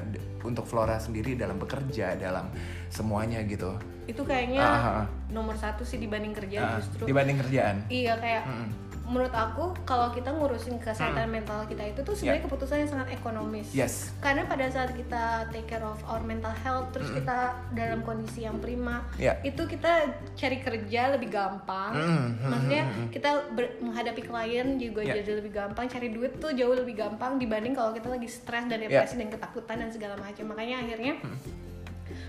untuk Flora sendiri dalam bekerja dalam semuanya gitu. itu kayaknya ah. nomor satu sih dibanding kerja Uh, justru dibanding kerjaan. iya kayak Mm-mm. Menurut aku kalau kita ngurusin kesehatan mental kita itu tuh sebenarnya keputusan yang sangat ekonomis Ya. Yes. karena pada saat kita take care of our mental health terus kita dalam kondisi yang prima Ya. itu kita cari kerja lebih gampang Mm, mm, maksudnya kita ber- menghadapi klien juga Ya. jadi lebih gampang cari duit tuh jauh lebih gampang dibanding kalau kita lagi stres dan Ya. depresi dan ketakutan dan segala macam makanya akhirnya Mm.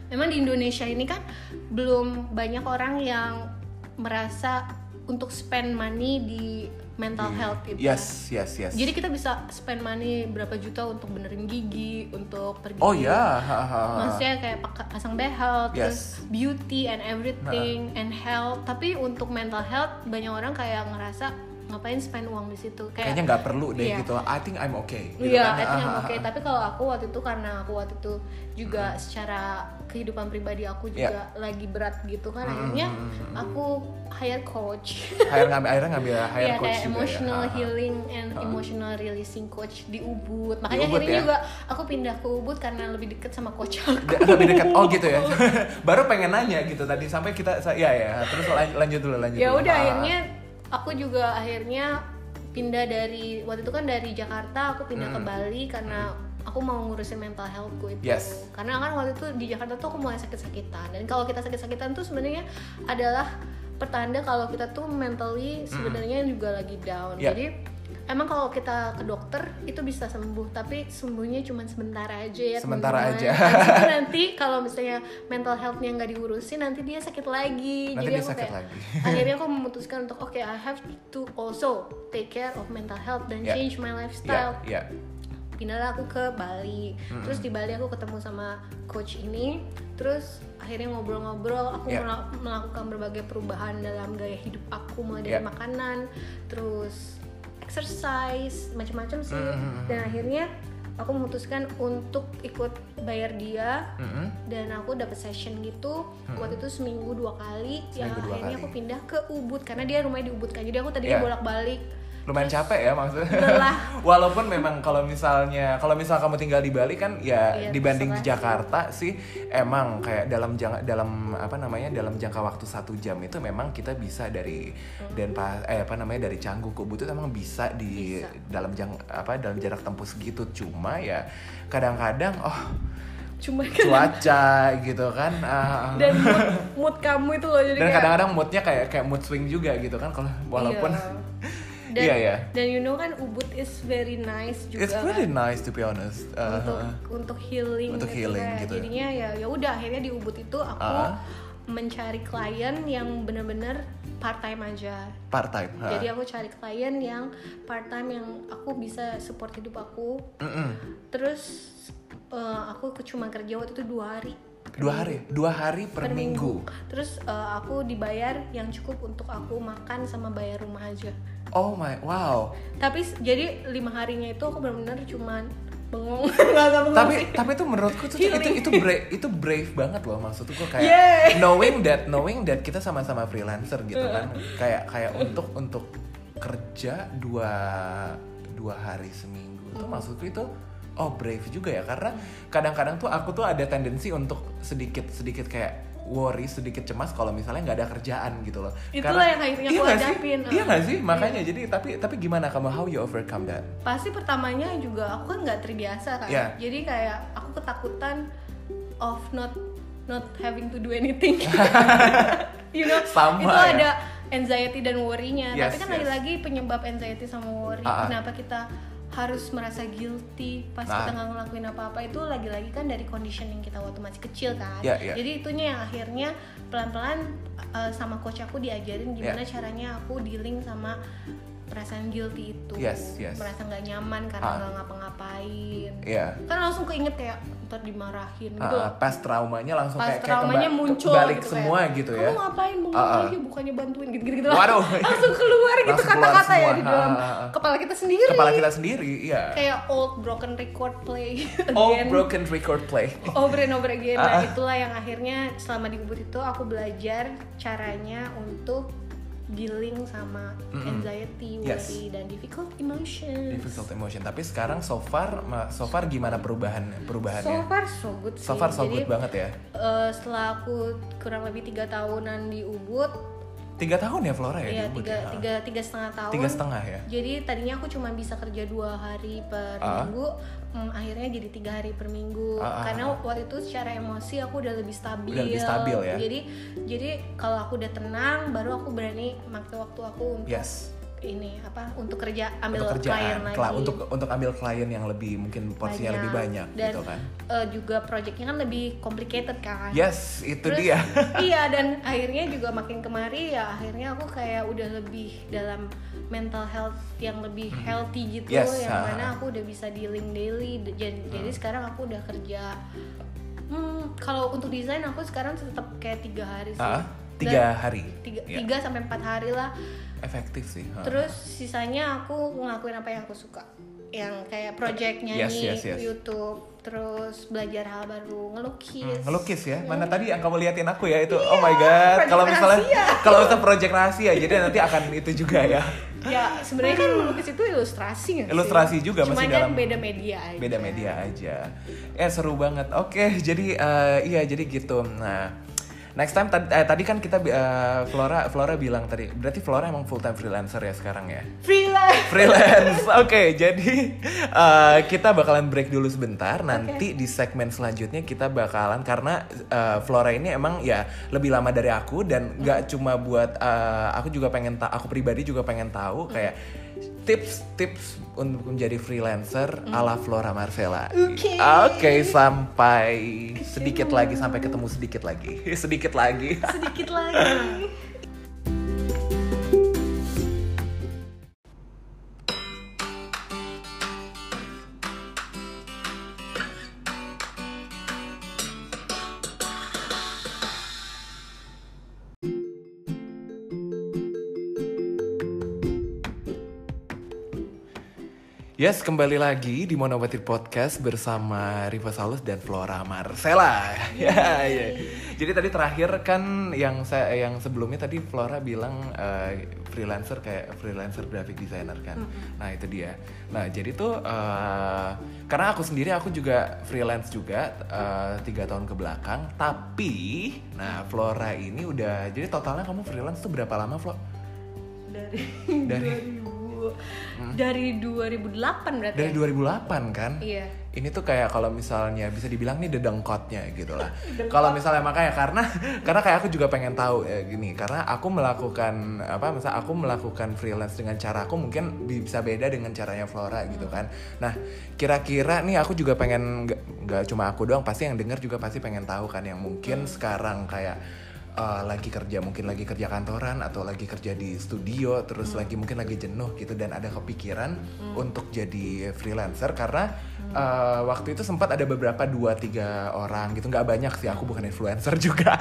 memang di Indonesia ini kan belum banyak orang yang merasa untuk spend money di mental health itu. Yes yes yes. Jadi kita bisa spend money berapa juta untuk benerin gigi, untuk pergi. oh ya. ha. Maksudnya kayak pasang behel, Yes. terus beauty and everything and health. Tapi untuk mental health banyak orang kayak ngerasa ngapain spend uang di situ. Kayaknya nggak perlu deh Iya. gitu. I think I'm okay. gitu Iya, kan. I think I'm Ah, ah, okay. ah. Tapi kalau aku waktu itu karena aku waktu itu juga secara kehidupan pribadi aku Iya. juga lagi berat gitu kan, akhirnya aku hire coach. Hire ngambil akhirnya ngambil hire Iya coach kayak juga emotional ya. Healing and emotional releasing coach di Ubud. Makanya Ubud akhirnya ya? juga aku pindah ke Ubud karena lebih deket sama coach aku. Lebih dekat oh gitu ya baru pengen nanya gitu tadi sampai kita ya ya terus lan- lanjut dulu lanjut ya udah Ah, akhirnya aku juga akhirnya pindah dari waktu itu kan dari Jakarta aku pindah ke Bali karena aku mau ngurusin mental healthku itu. Yes. karena kan waktu itu di Jakarta tuh aku mulai sakit-sakitan. Dan kalau kita sakit-sakitan tuh sebenarnya adalah pertanda kalau kita tuh mentally sebenarnya juga lagi down. Yeah. jadi emang kalau kita ke dokter itu bisa sembuh tapi sembuhnya cuma sebentar aja ya Sementara teman-teman. aja. Habis itu nanti kalau misalnya mental healthnya nggak diurusin nanti dia sakit lagi Nanti jadi dia aku sakit kayak lagi. akhirnya aku memutuskan untuk oke I have to also take care of mental health dan Ya. change my lifestyle ya pindahlah aku ke Bali terus di Bali aku ketemu sama coach ini terus akhirnya ngobrol-ngobrol aku Yeah. mela- melakukan berbagai perubahan dalam gaya hidup aku mulai dari Yeah. makanan terus exercise macam-macam sih Mhm. dan akhirnya aku memutuskan untuk ikut bayar dia Mm-mm. dan aku dapat session gitu waktu itu seminggu dua kali yang. Seminggu dua akhirnya kali. aku pindah ke Ubud karena dia rumahnya di Ubud kan jadi aku Yeah. tadinya bolak-balik lumayan capek ya maksudnya. Lelah. Walaupun memang kalau misalnya kalau misal kamu tinggal di Bali kan ya Iya, dibanding di. Jakarta sih emang kayak dalam jangka dalam apa namanya dalam jangka waktu satu jam itu memang kita bisa dari Denpasar eh apa namanya dari Canggu ke Ubud itu emang bisa di Bisa. dalam jang apa dalam jarak tempuh segitu cuma ya kadang-kadang oh cuma cuaca gitu kan ah, dan mood, mood kamu itu loh jadi dan kayak kadang-kadang moodnya kayak kayak mood swing juga gitu kan kalau walaupun Iya. Dan, Iya, iya. dan you know kan Ubud is very nice juga it's really nice to be honest Uh, untuk untuk healing Untuk gitu healing kan. gitu. jadinya ya ya udah akhirnya di Ubud itu aku Ah. mencari klien yang benar-benar part time aja part time ha. jadi aku cari klien yang part time yang aku bisa support hidup aku Mm-mm. terus eh, aku cuma kerja waktu itu dua hari dua hari dua hari per, minggu. terus eh, aku dibayar yang cukup untuk aku makan sama bayar rumah aja. Oh my wow. Tapi jadi lima harinya itu aku benar-benar cuman bengong. Tapi tapi itu menurutku tuh itu Healing. itu brave itu brave banget loh maksudku kayak Yeay. knowing that knowing that kita sama-sama freelancer gitu kan. Kayak kayak untuk untuk kerja dua dua hari seminggu itu maksudku itu oh brave juga ya karena kadang-kadang tuh aku tuh ada tendensi untuk sedikit sedikit kayak worry sedikit cemas kalau misalnya nggak ada kerjaan gitu loh Itulah yang akhirnya iya aku sih? hadapin. iya nggak sih Iya. makanya jadi tapi tapi gimana kamu how you overcome that pasti pertamanya juga aku kan nggak terbiasa kan Iya. jadi kayak aku ketakutan of not not having to do anything you know Sama itu ya. ada anxiety dan worry-nya Yes, tapi kan yes. lagi-lagi penyebab anxiety sama worry Ah, ah. kenapa kita harus merasa guilty pas Ah. kita nggak ngelakuin apa-apa itu lagi-lagi kan dari conditioning kita waktu masih kecil kan Iya, iya. jadi itunya yang akhirnya pelan-pelan uh, sama coach aku diajarin gimana Iya. caranya aku dealing sama perasaan guilty itu Yes, yes. merasa nggak nyaman karena Ah. nggak ngapa-ngapain Iya. kan langsung keinget kayak ntar dimarahin gitu Ah, loh. pas traumanya langsung pas kayak, kayak traumanya kemba- muncul balik gitu semua kayak, gitu kamu ya. ngapain bengong Ah, ah. aja bukannya bantuin gitu gitu Waduh. langsung keluar gitu kata-kata ya di dalam Ah, ah, kepala kita sendiri Kepala kita sendiri, iya. kayak old broken record play again broken record play. over and over again Ah, nah ah. itulah yang akhirnya selama di Ubud itu aku belajar caranya untuk dealing sama anxiety, Yes. worry dan difficult emotions. Difficult emotion. Tapi sekarang so far, so far gimana perubahan So perubahannya? far so good sih. So far so good Jadi banget ya. eh, setelah aku kurang lebih tiga tahunan di Ubud, Tiga tahun ya Flora ya? ya di Ubud tiga, ya? tiga tiga setengah tahun. Tiga setengah ya. Jadi tadinya aku cuma bisa kerja dua hari per Ah. minggu, hmm, akhirnya jadi tiga hari per minggu. Ah, ah, Karena waktu itu secara emosi aku udah lebih stabil. Udah lebih stabil ya? Jadi jadi kalau aku udah tenang, baru aku berani pakai waktu aku untuk Yes. Ini apa untuk kerja ambil Untuk klien kerjaan, lagi. Kla- untuk untuk ambil klien yang lebih mungkin porsinya lebih banyak dan gitu kan. eh, juga projectnya kan lebih complicated kan. Yes, itu Terus, dia. iya dan akhirnya juga makin kemari ya akhirnya aku kayak udah lebih dalam mental health yang lebih healthy gitu Hmm. Yes, yang ah. mana aku udah bisa dealing daily jadi, jadi sekarang aku udah kerja hmm, kalau untuk desain aku sekarang tetap kayak tiga hari sih Dan tiga hari. tiga, Iya. tiga sampai empat hari lah. Efektif sih. ha. terus sisanya aku ngelakuin apa yang aku suka. Yang kayak project Yes, nyanyi yes, yes. YouTube terus belajar hal baru ngelukis. Hmm, ngelukis ya? Mana tadi yang kamu liatin aku ya? Itu oh my god. Iya, project kalau misalnya kalau itu project rahasia jadi nanti akan itu juga ya. Ya sebenarnya kan melukis itu ilustrasi nggak sih? Ilustrasi juga, Cuma masih kan dalam- beda media aja. beda media aja. Eh seru banget. Oke jadi eh, iya jadi gitu. Nah next time tadi, eh, tadi kan kita eh, Flora Flora bilang tadi berarti Flora emang full time freelancer ya sekarang ya? Freelance. Freelance. Oke jadi eh, kita bakalan break dulu sebentar. Nanti di segmen selanjutnya kita bakalan karena eh, Flora ini emang ya lebih lama dari aku dan nggak cuma buat eh, aku juga pengen aku pribadi juga pengen tahu kayak tips-tips untuk menjadi freelancer ala Flora Marcella. Oke. Oke, sampai sedikit lagi sampai ketemu sedikit lagi. sedikit lagi. sedikit lagi Yes, kembali lagi di Monometri Podcast bersama Riva Saulus dan Flora Marcella. ya, ya. Jadi tadi terakhir kan yang saya yang sebelumnya tadi Flora bilang uh, freelancer kayak freelancer graphic designer kan. Nah, itu dia. Nah, jadi tuh uh, karena aku sendiri aku juga freelance juga uh, tiga tahun ke belakang, tapi nah Flora ini udah jadi totalnya kamu freelance tuh berapa lama, Flo? Dari Dari- 2000 dari 2008 berarti. Dari ya? 2008 kan? Iya. Ini tuh kayak kalau misalnya bisa dibilang nih dedengkotnya gitu lah. kalau misalnya makanya karena karena kayak aku juga pengen tahu ya gini karena aku melakukan apa misal aku melakukan freelance dengan cara aku mungkin bisa beda dengan caranya Flora gitu kan. Nah kira-kira nih aku juga pengen nggak cuma aku doang pasti yang denger juga pasti pengen tahu kan yang mungkin sekarang kayak uh, lagi kerja mungkin lagi kerja kantoran atau lagi kerja di studio terus lagi mungkin lagi jenuh gitu dan ada kepikiran untuk jadi freelancer karena uh, waktu itu sempat ada beberapa dua tiga orang gitu. Nggak banyak sih aku bukan influencer juga.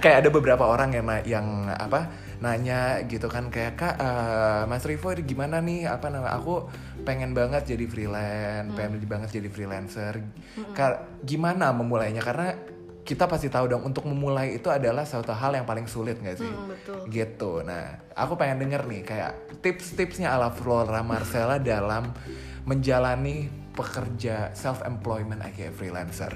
Kayak ada beberapa orang yang yang apa nanya gitu kan kayak kak uh, Mas Rivo gimana nih? Apa nama aku pengen banget jadi freelance pengen banget jadi freelancer. Ka- gimana memulainya? Karena kita pasti tahu dong untuk memulai itu adalah suatu hal yang paling sulit nggak sih? Hmm, betul. Gitu. Nah, aku pengen denger nih kayak tips-tipsnya ala Flora Marcella dalam menjalani pekerja self employment kayak freelancer.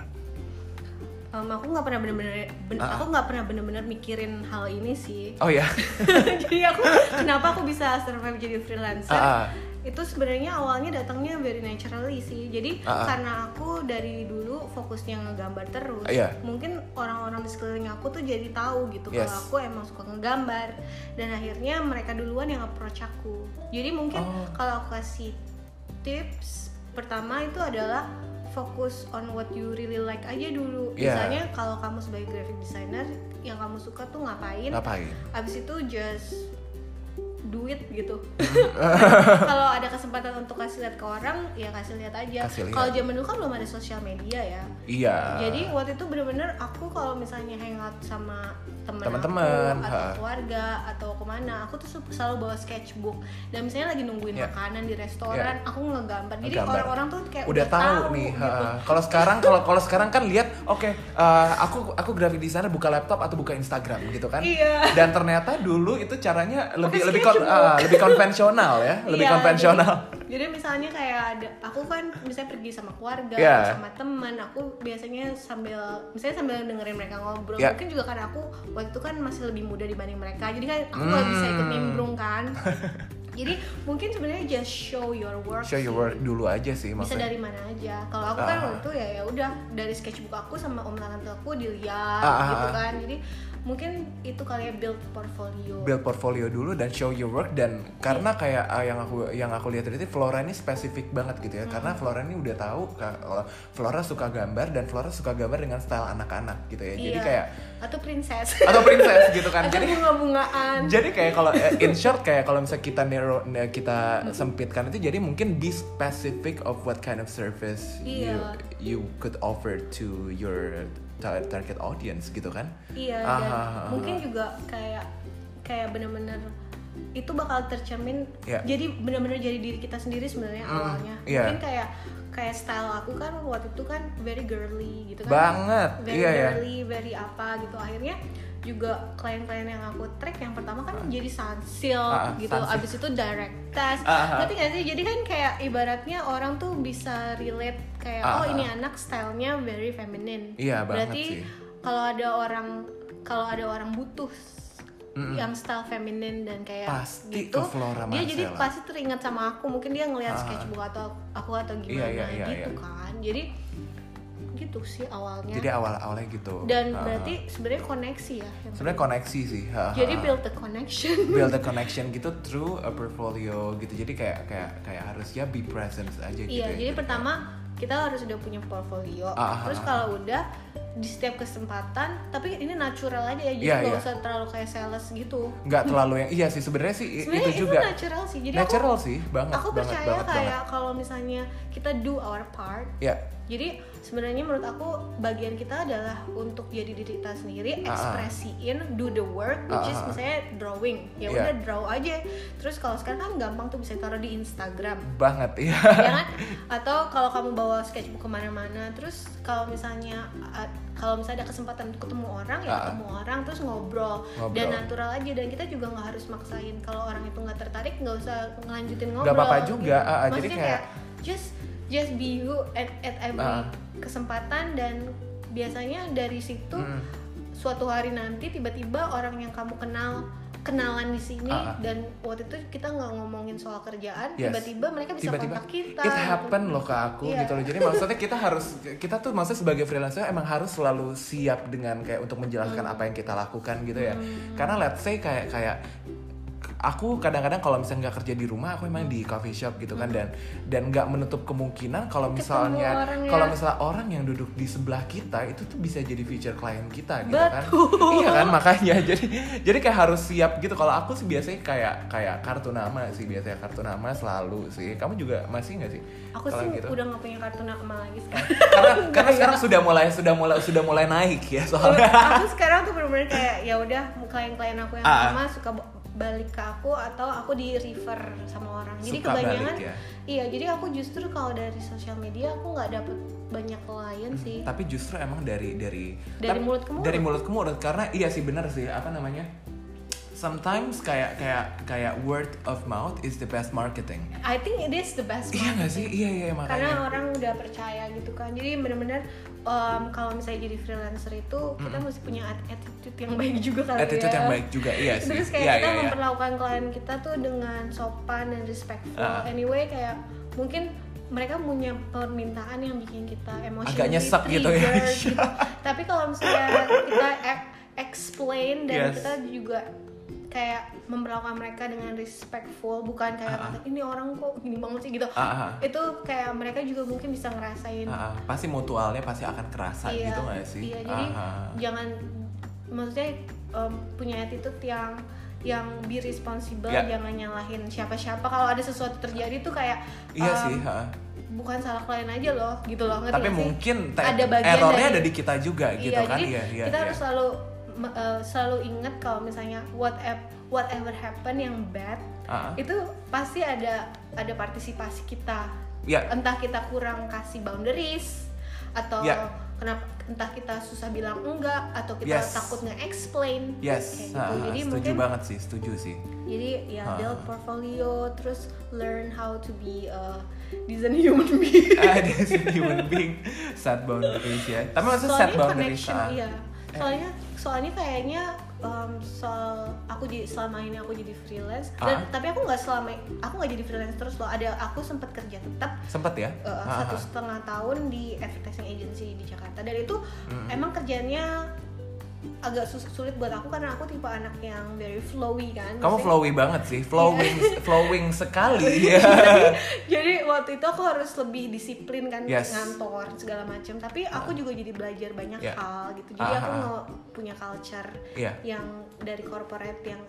Em, aku nggak pernah bener-bener ben- Ah. aku nggak pernah bener-bener mikirin hal ini sih. Oh ya. jadi aku kenapa aku bisa survive jadi freelancer? Ah, ah. Itu sebenarnya awalnya datangnya very naturally sih. Jadi Ah, ah. karena aku dari dulu fokusnya ngegambar terus, Ah, iya. mungkin orang-orang di sekeliling aku tuh jadi tahu gitu Yes. kalau aku emang suka ngegambar dan akhirnya mereka duluan yang approach aku. Jadi mungkin Oh. kalau aku kasih tips pertama itu adalah fokus on what you really like aja dulu. Yeah. Misalnya kalau kamu sebagai graphic designer yang kamu suka tuh ngapain? Ngapain? abis itu just duit gitu kalau ada kesempatan untuk kasih lihat ke orang ya kasih lihat aja kalau zaman dulu kan belum ada sosial media ya Iya. jadi waktu itu bener-bener aku kalau misalnya hangout sama temen Teman-teman, atau ha. keluarga atau ke mana aku tuh selalu bawa sketchbook dan misalnya lagi nungguin Ya. makanan di restoran aku ngegambar jadi orang-orang tuh kayak udah tahu nih. gitu. Kalau sekarang kalau kalau sekarang kan lihat, oke, eh, aku aku graphic designer buka laptop atau buka Instagram gitu kan? Iya. Dan ternyata dulu itu caranya lebih lebih kon- ah, lebih konvensional ya, lebih Iya, konvensional. Jadi, jadi misalnya kayak ada, aku kan misalnya pergi sama keluarga, Iya. sama teman, aku biasanya sambil, misalnya sambil dengerin mereka ngobrol. Iya. Mungkin juga karena aku waktu itu kan masih lebih muda dibanding mereka, jadi kan aku nggak bisa ikut Hmm. nimbrung kan. jadi mungkin sebenarnya just show your work. Show your sih. work dulu aja sih Bisa maksudnya. dari mana aja. Kalau aku kan Ah. waktu itu ya ya udah dari sketchbook aku sama om tante aku dilihat Ah, ah, gitu kan. Jadi mungkin itu kali ya build portfolio. build portfolio dulu dan show your work dan karena Iya. kayak uh, yang aku yang aku lihat itu Flora ini spesifik banget gitu ya Hmm. karena Flora ini udah tahu ka- kalau Flora suka gambar dan Flora suka gambar dengan style anak-anak gitu ya jadi Iya. kayak atau princess. atau princess gitu kan atau jadi bunga-bungaan. jadi kayak kalau eh, in short kayak kalau misalnya kita narrow eh, kita Hmm. sempitkan itu jadi mungkin be specific of what kind of service you Iya. you could offer to your target audience gitu kan Iya Ah, dan ah, ah, mungkin juga kayak kayak bener-bener itu bakal tercermin Iya. jadi bener-bener jadi diri kita sendiri sebenarnya Hmm, awalnya iya. mungkin kayak kayak style aku kan waktu itu kan very girly gitu kan Banget, very iya, iya. girly very apa gitu akhirnya juga klien-klien yang aku track yang pertama kan jadi Sunsil Ah, ah, gitu Sunsil. abis itu direct test ah, ah. ngerti gak sih jadi kan kayak ibaratnya orang tuh bisa relate kayak Ah, oh ah. ini anak stylenya very feminine Iya, banget berarti kalau ada orang kalau ada orang butuh Mm-mm. yang style feminin dan kayak Pasti gitu ke Flora dia jadi pasti teringat sama aku mungkin dia ngelihat Ah. sketchbook atau aku atau Iya, gimana iya, iya, gitu iya. kan jadi gitu sih awalnya jadi awal awalnya gitu dan Ah. berarti sebenarnya koneksi ya sebenarnya koneksi sih ha, jadi build the connection build a connection gitu through a portfolio gitu jadi kayak kayak kayak harus ya be present aja gitu iya ya. jadi pertama kita harus udah punya portfolio. Ah, ah, terus ah, kalau udah di setiap kesempatan tapi ini natural aja ya jadi Iya, nggak iya. usah terlalu kayak sales gitu. Nggak terlalu yang iya sih sebenarnya sih i- sebenarnya itu juga. natural sih jadi natural aku sih banget aku percaya banget kayak kalau misalnya kita do our part ya jadi sebenarnya menurut aku bagian kita adalah untuk jadi diri kita sendiri Ah, ah. ekspresiin do the work which Ah, is misalnya drawing. Ya Iya. udah draw aja. Terus kalau sekarang kan gampang tuh bisa taruh di Instagram. Banget ya ya kan? Atau kalau kamu bawa sketchbook ke mana-mana terus kalau misalnya uh, kalau misalnya ada kesempatan untuk ketemu orang ya ketemu orang terus ngobrol, Ngobrol. dan natural aja dan kita juga nggak harus maksain kalau orang itu nggak tertarik nggak usah ngelanjutin ngobrol Nggak apa-apa juga, ah, ah, jadi Maksudnya kayak- just just be you at, at every Ah. kesempatan dan biasanya dari situ Mm. suatu hari nanti tiba-tiba orang yang kamu kenal kenalan di sini ah. dan waktu itu kita nggak ngomongin soal kerjaan Yes. tiba-tiba mereka bisa tiba-tiba kontak kita it gitu. happen loh ke aku Iya. gitu loh jadi maksudnya kita harus kita tuh maksudnya sebagai freelancer emang harus selalu siap dengan kayak untuk menjelaskan Hmm. apa yang kita lakukan gitu ya karena let's say kayak kayak aku kadang-kadang kalau misalnya nggak kerja di rumah aku emang di coffee shop gitu kan dan dan nggak menutup kemungkinan kalau misalnya ya. kalau misalnya orang yang duduk di sebelah kita itu tuh bisa jadi future client kita gitu kan Betul. iya kan makanya jadi jadi kayak harus siap gitu kalau aku sih biasanya kayak kayak kartu nama sih biasanya kartu nama selalu sih kamu juga masih nggak sih aku kalau sih gitu? udah nggak punya kartu nama lagi sekarang karena karena sekarang sudah mulai sudah mulai sudah mulai naik ya soalnya aku sekarang tuh bener-bener kayak ya udah klien-klien aku yang Ah. lama suka b- balik ke aku atau aku di refer sama orang. Jadi Suka kebanyakan balik ya. iya jadi aku justru kalau dari sosial media aku nggak dapet banyak klien sih. tapi justru emang dari dari Dari tapi- mulut ke mulut. dari mulut ke mulut. Karena iya sih benar sih apa namanya? Sometimes kayak kayak kayak word of mouth is the best marketing. I think it is the best iya nggak sih? iya iya karena makanya. orang udah percaya gitu kan. Jadi bener-bener um, kalau misalnya jadi freelancer itu kita mesti punya at- attitude yang baik juga kali attitude ya yang baik juga iya sih terus kayak iya kita iya iya memperlakukan klien kita tuh dengan sopan dan respectful Ah. anyway kayak mungkin mereka punya permintaan yang bikin kita emosionally Agak nyesek gitu ya. gitu. tapi kalau misalnya kita e- explain dan Yes. kita juga kayak memperlakukan mereka dengan respectful bukan kayak Ah, ah. ini orang kok gini banget sih gitu Ah, ah. itu kayak mereka juga mungkin bisa ngerasain Ah, ah. pasti mutualnya pasti akan kerasa Iya, gitu nggak sih Iya, jadi Ah, ah. jangan maksudnya em, punya attitude yang yang be responsible, Ya. jangan nyalahin siapa-siapa. Kalau ada sesuatu terjadi tuh kayak iya sih ah. bukan salah klien aja loh, gitu loh. Ngerti tapi sih? mungkin te- ada bagian errornya dari- ada di kita juga gitu iya, kan jadi iya iya kita iya. harus selalu eh, selalu ingat kalau misalnya whatever whatever happen yang bad Ah, ah. itu pasti ada ada partisipasi kita ya entah kita kurang kasih boundaries atau Ya. kenapa entah kita susah bilang enggak atau kita Yes. takut nge-explain yes kayak gitu. Ah. jadi setuju mungkin banget sih setuju sih jadi ya Ah. build portfolio terus learn how to be a decent human being ah sih human being set boundaries ya tapi maksudnya set boundaries connection iya soalnya soalnya kayaknya um, soal aku di selama ini aku jadi freelance dan Ah. tapi aku nggak selama aku nggak jadi freelance terus loh ada aku sempat kerja tetap sempet ya uh, Ah, satu ah. setengah tahun di advertising agency di Jakarta dan itu Mm-mm. emang kerjanya agak sus- sulit buat aku karena aku tipe anak yang very flowy kan kamu Maksudnya- flowy banget sih flowing flowing sekali ya jadi waktu itu aku harus lebih disiplin kan Yes. ngantor segala macam tapi aku juga jadi belajar banyak Yeah. hal gitu jadi Ah, aku ah, nggak punya culture Iya. yang dari corporate yang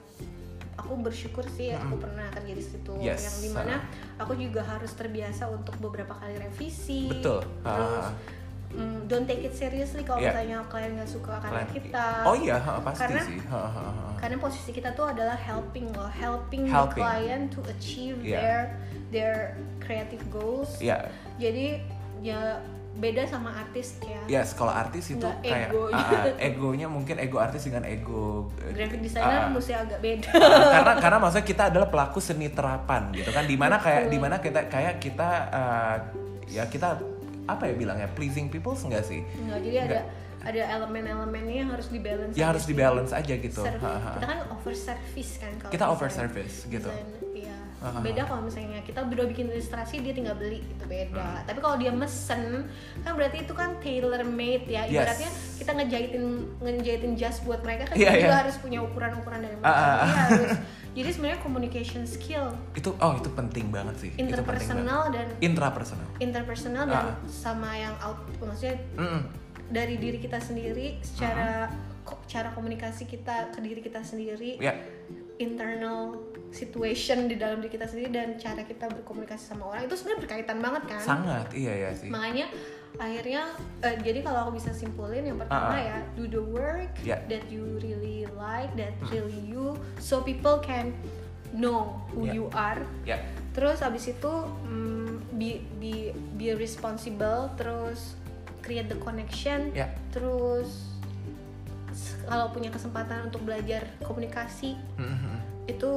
aku bersyukur sih aku pernah kerja di situ Yes, yang di mana aku juga harus terbiasa untuk beberapa kali revisi Betul. terus Ah. Don't take it seriously kalau Yeah. misalnya klien nggak suka karena Kalian- kita oh iya ha, pasti Karena- sih Ha, ha, ha. karena posisi kita tuh adalah helping loh helping, Helping. the client to achieve Yeah. their their creative goals Iya. jadi ya beda sama artis ya Yes, kalau artis itu Nggak kayak ego. ah, ah, egonya mungkin ego artis dengan ego eh, graphic designer ah, mesti agak beda ah, karena karena maksudnya kita adalah pelaku seni terapan gitu kan di mana kayak di mana kita kayak kita uh, ya kita apa ya bilangnya? Pleasing people enggak sih? Nggak, jadi ada ada elemen-elemennya yang harus dibalance ya harus dibalance aja gitu. Serv- Ha, ha. kita kan over service kan kalau kita over service gitu. Desain, iya. Beda kalau misalnya kita udah bikin ilustrasi dia tinggal beli itu Hmm. beda tapi kalau dia mesen kan berarti itu kan tailor made ya. Yes. ibaratnya kita ngejahitin ngejahitin jas buat mereka kan kita juga iya. harus punya ukuran-ukuran dari mereka harus jadi sebenarnya communication skill itu oh itu penting banget sih itu penting banget. interpersonal dan intrapersonal interpersonal dan Ah. sama yang out maksudnya Mm-mm. dari diri kita sendiri secara ko- cara komunikasi kita ke diri kita sendiri ya internal situation di dalam diri kita sendiri dan cara kita berkomunikasi sama orang itu sebenarnya berkaitan banget kan sangat iya ya sih makanya akhirnya eh, jadi kalau aku bisa simpulin yang pertama Ah, ah. ya do the work Yeah. that you really like that Hmm. really you so people can know who Yeah. you are Ya. terus abis itu mm, be be be responsible terus create the connection Ya. terus kalau punya kesempatan untuk belajar komunikasi Mhm. itu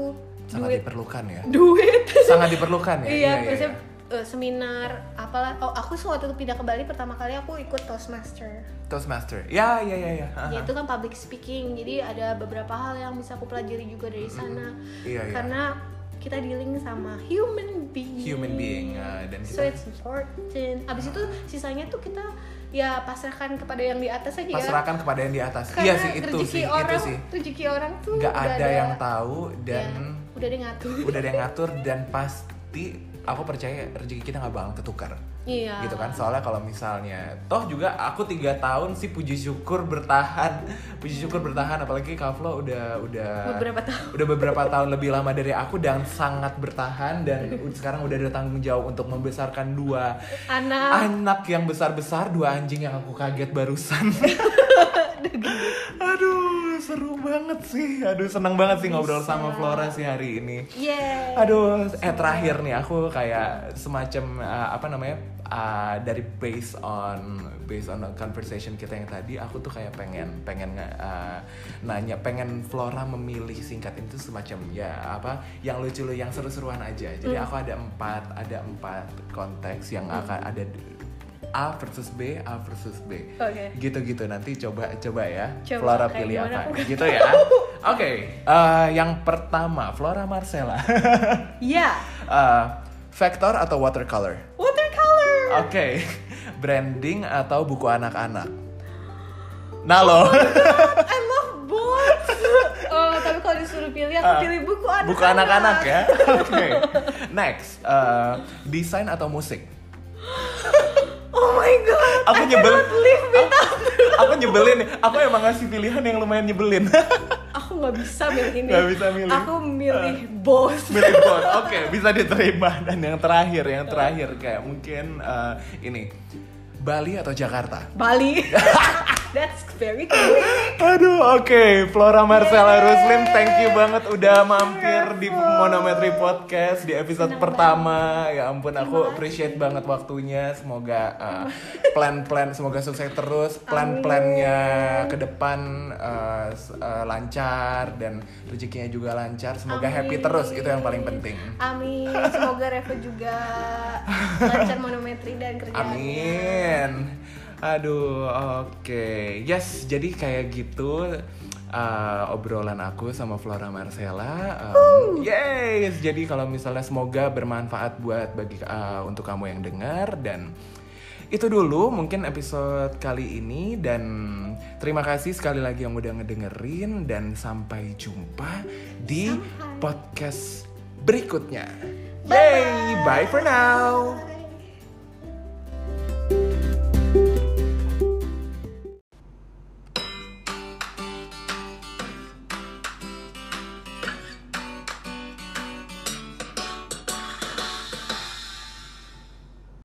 Sangat duit diperlukan ya. duit Sangat diperlukan ya. iya biasanya eh, seminar apalah oh aku waktu itu pindah ke Bali pertama kali aku ikut Toastmaster Toastmaster. Ya, ya, ya, ya. Ya itu kan public speaking jadi ada beberapa hal yang bisa aku pelajari juga dari sana Iya, iya. karena kita dealing sama human being Human being uh, dan so kita it's important abis itu sisanya tuh kita ya pasrahkan kepada yang di atas aja ya pasrahkan kepada yang di atas. karena iya sih itu sih, orang itu sih. rezeki orang tuh Nggak udah ada yang tahu ya, dan udah ada yang ngatur udah ada yang ngatur dan pasti aku percaya rezeki kita nggak bakal ketukar. iya. Gitu kan? Soalnya kalau misalnya toh juga aku tiga tahun sih puji syukur bertahan. Puji syukur bertahan apalagi Kavlo udah udah beberapa tahun. udah beberapa tahun lebih lama dari aku dan sangat bertahan dan sekarang udah ada tanggung jawab untuk membesarkan dua anak. anak yang besar besar dua anjing yang aku kaget barusan. Aduh seru banget sih. Aduh senang banget sih ngobrol sama Flora sih hari ini. Yeah Aduh, eh terakhir nih aku kayak semacam uh, apa namanya uh, dari based on based on the conversation kita yang tadi, aku tuh kayak pengen pengen uh, nanya, pengen Flora memilih singkat itu semacam ya apa yang lucu lu yang seru-seruan aja. Jadi aku ada empat ada empat konteks yang akan ada A versus B, A versus B. Oke. Gitu-gitu nanti coba coba ya. Coba, Flora pilih apa? Gitu ya. Oke, eh, yang pertama Flora Marcella. ya Eh, vector atau watercolor? watercolor Oke, branding atau buku anak-anak? Nah lo, I love both oh tapi kalau disuruh pilih aku Ah, pilih buku anak buku anak-anak ya. Oke, next, eh, desain atau musik? My god Aku nyebel, aku nyebelin. nih. Aku emang ngasih pilihan yang lumayan nyebelin. aku nggak bisa milih ini Nggak bisa milih. aku milih both Milih both. Oke, bisa diterima. Dan yang terakhir, yang terakhir kayak mungkin eh, ini Bali atau Jakarta? Bali that's very quick Aduh, oke. Flora Marcella Ruslim, thank you banget udah mampir di Monometri Podcast di episode Senang pertama. Ya ampun, aku appreciate banget waktunya. Semoga uh, plan-plan, semoga sukses terus. Plan-plannya ke depan uh, uh, lancar dan rezekinya juga lancar. Semoga happy Amin. terus, itu yang paling penting. Amin. Semoga Revo juga lancar monometri dan kerjaannya. Amin. Aduh, oke. Yes, jadi kayak gitu uh, obrolan aku sama Flora Marcella. Um, yes, jadi kalau misalnya semoga bermanfaat buat bagi uh, untuk kamu yang dengar dan itu dulu mungkin episode kali ini dan terima kasih sekali lagi yang udah ngedengerin dan sampai jumpa di Sampai. podcast berikutnya. Yay, bye for now.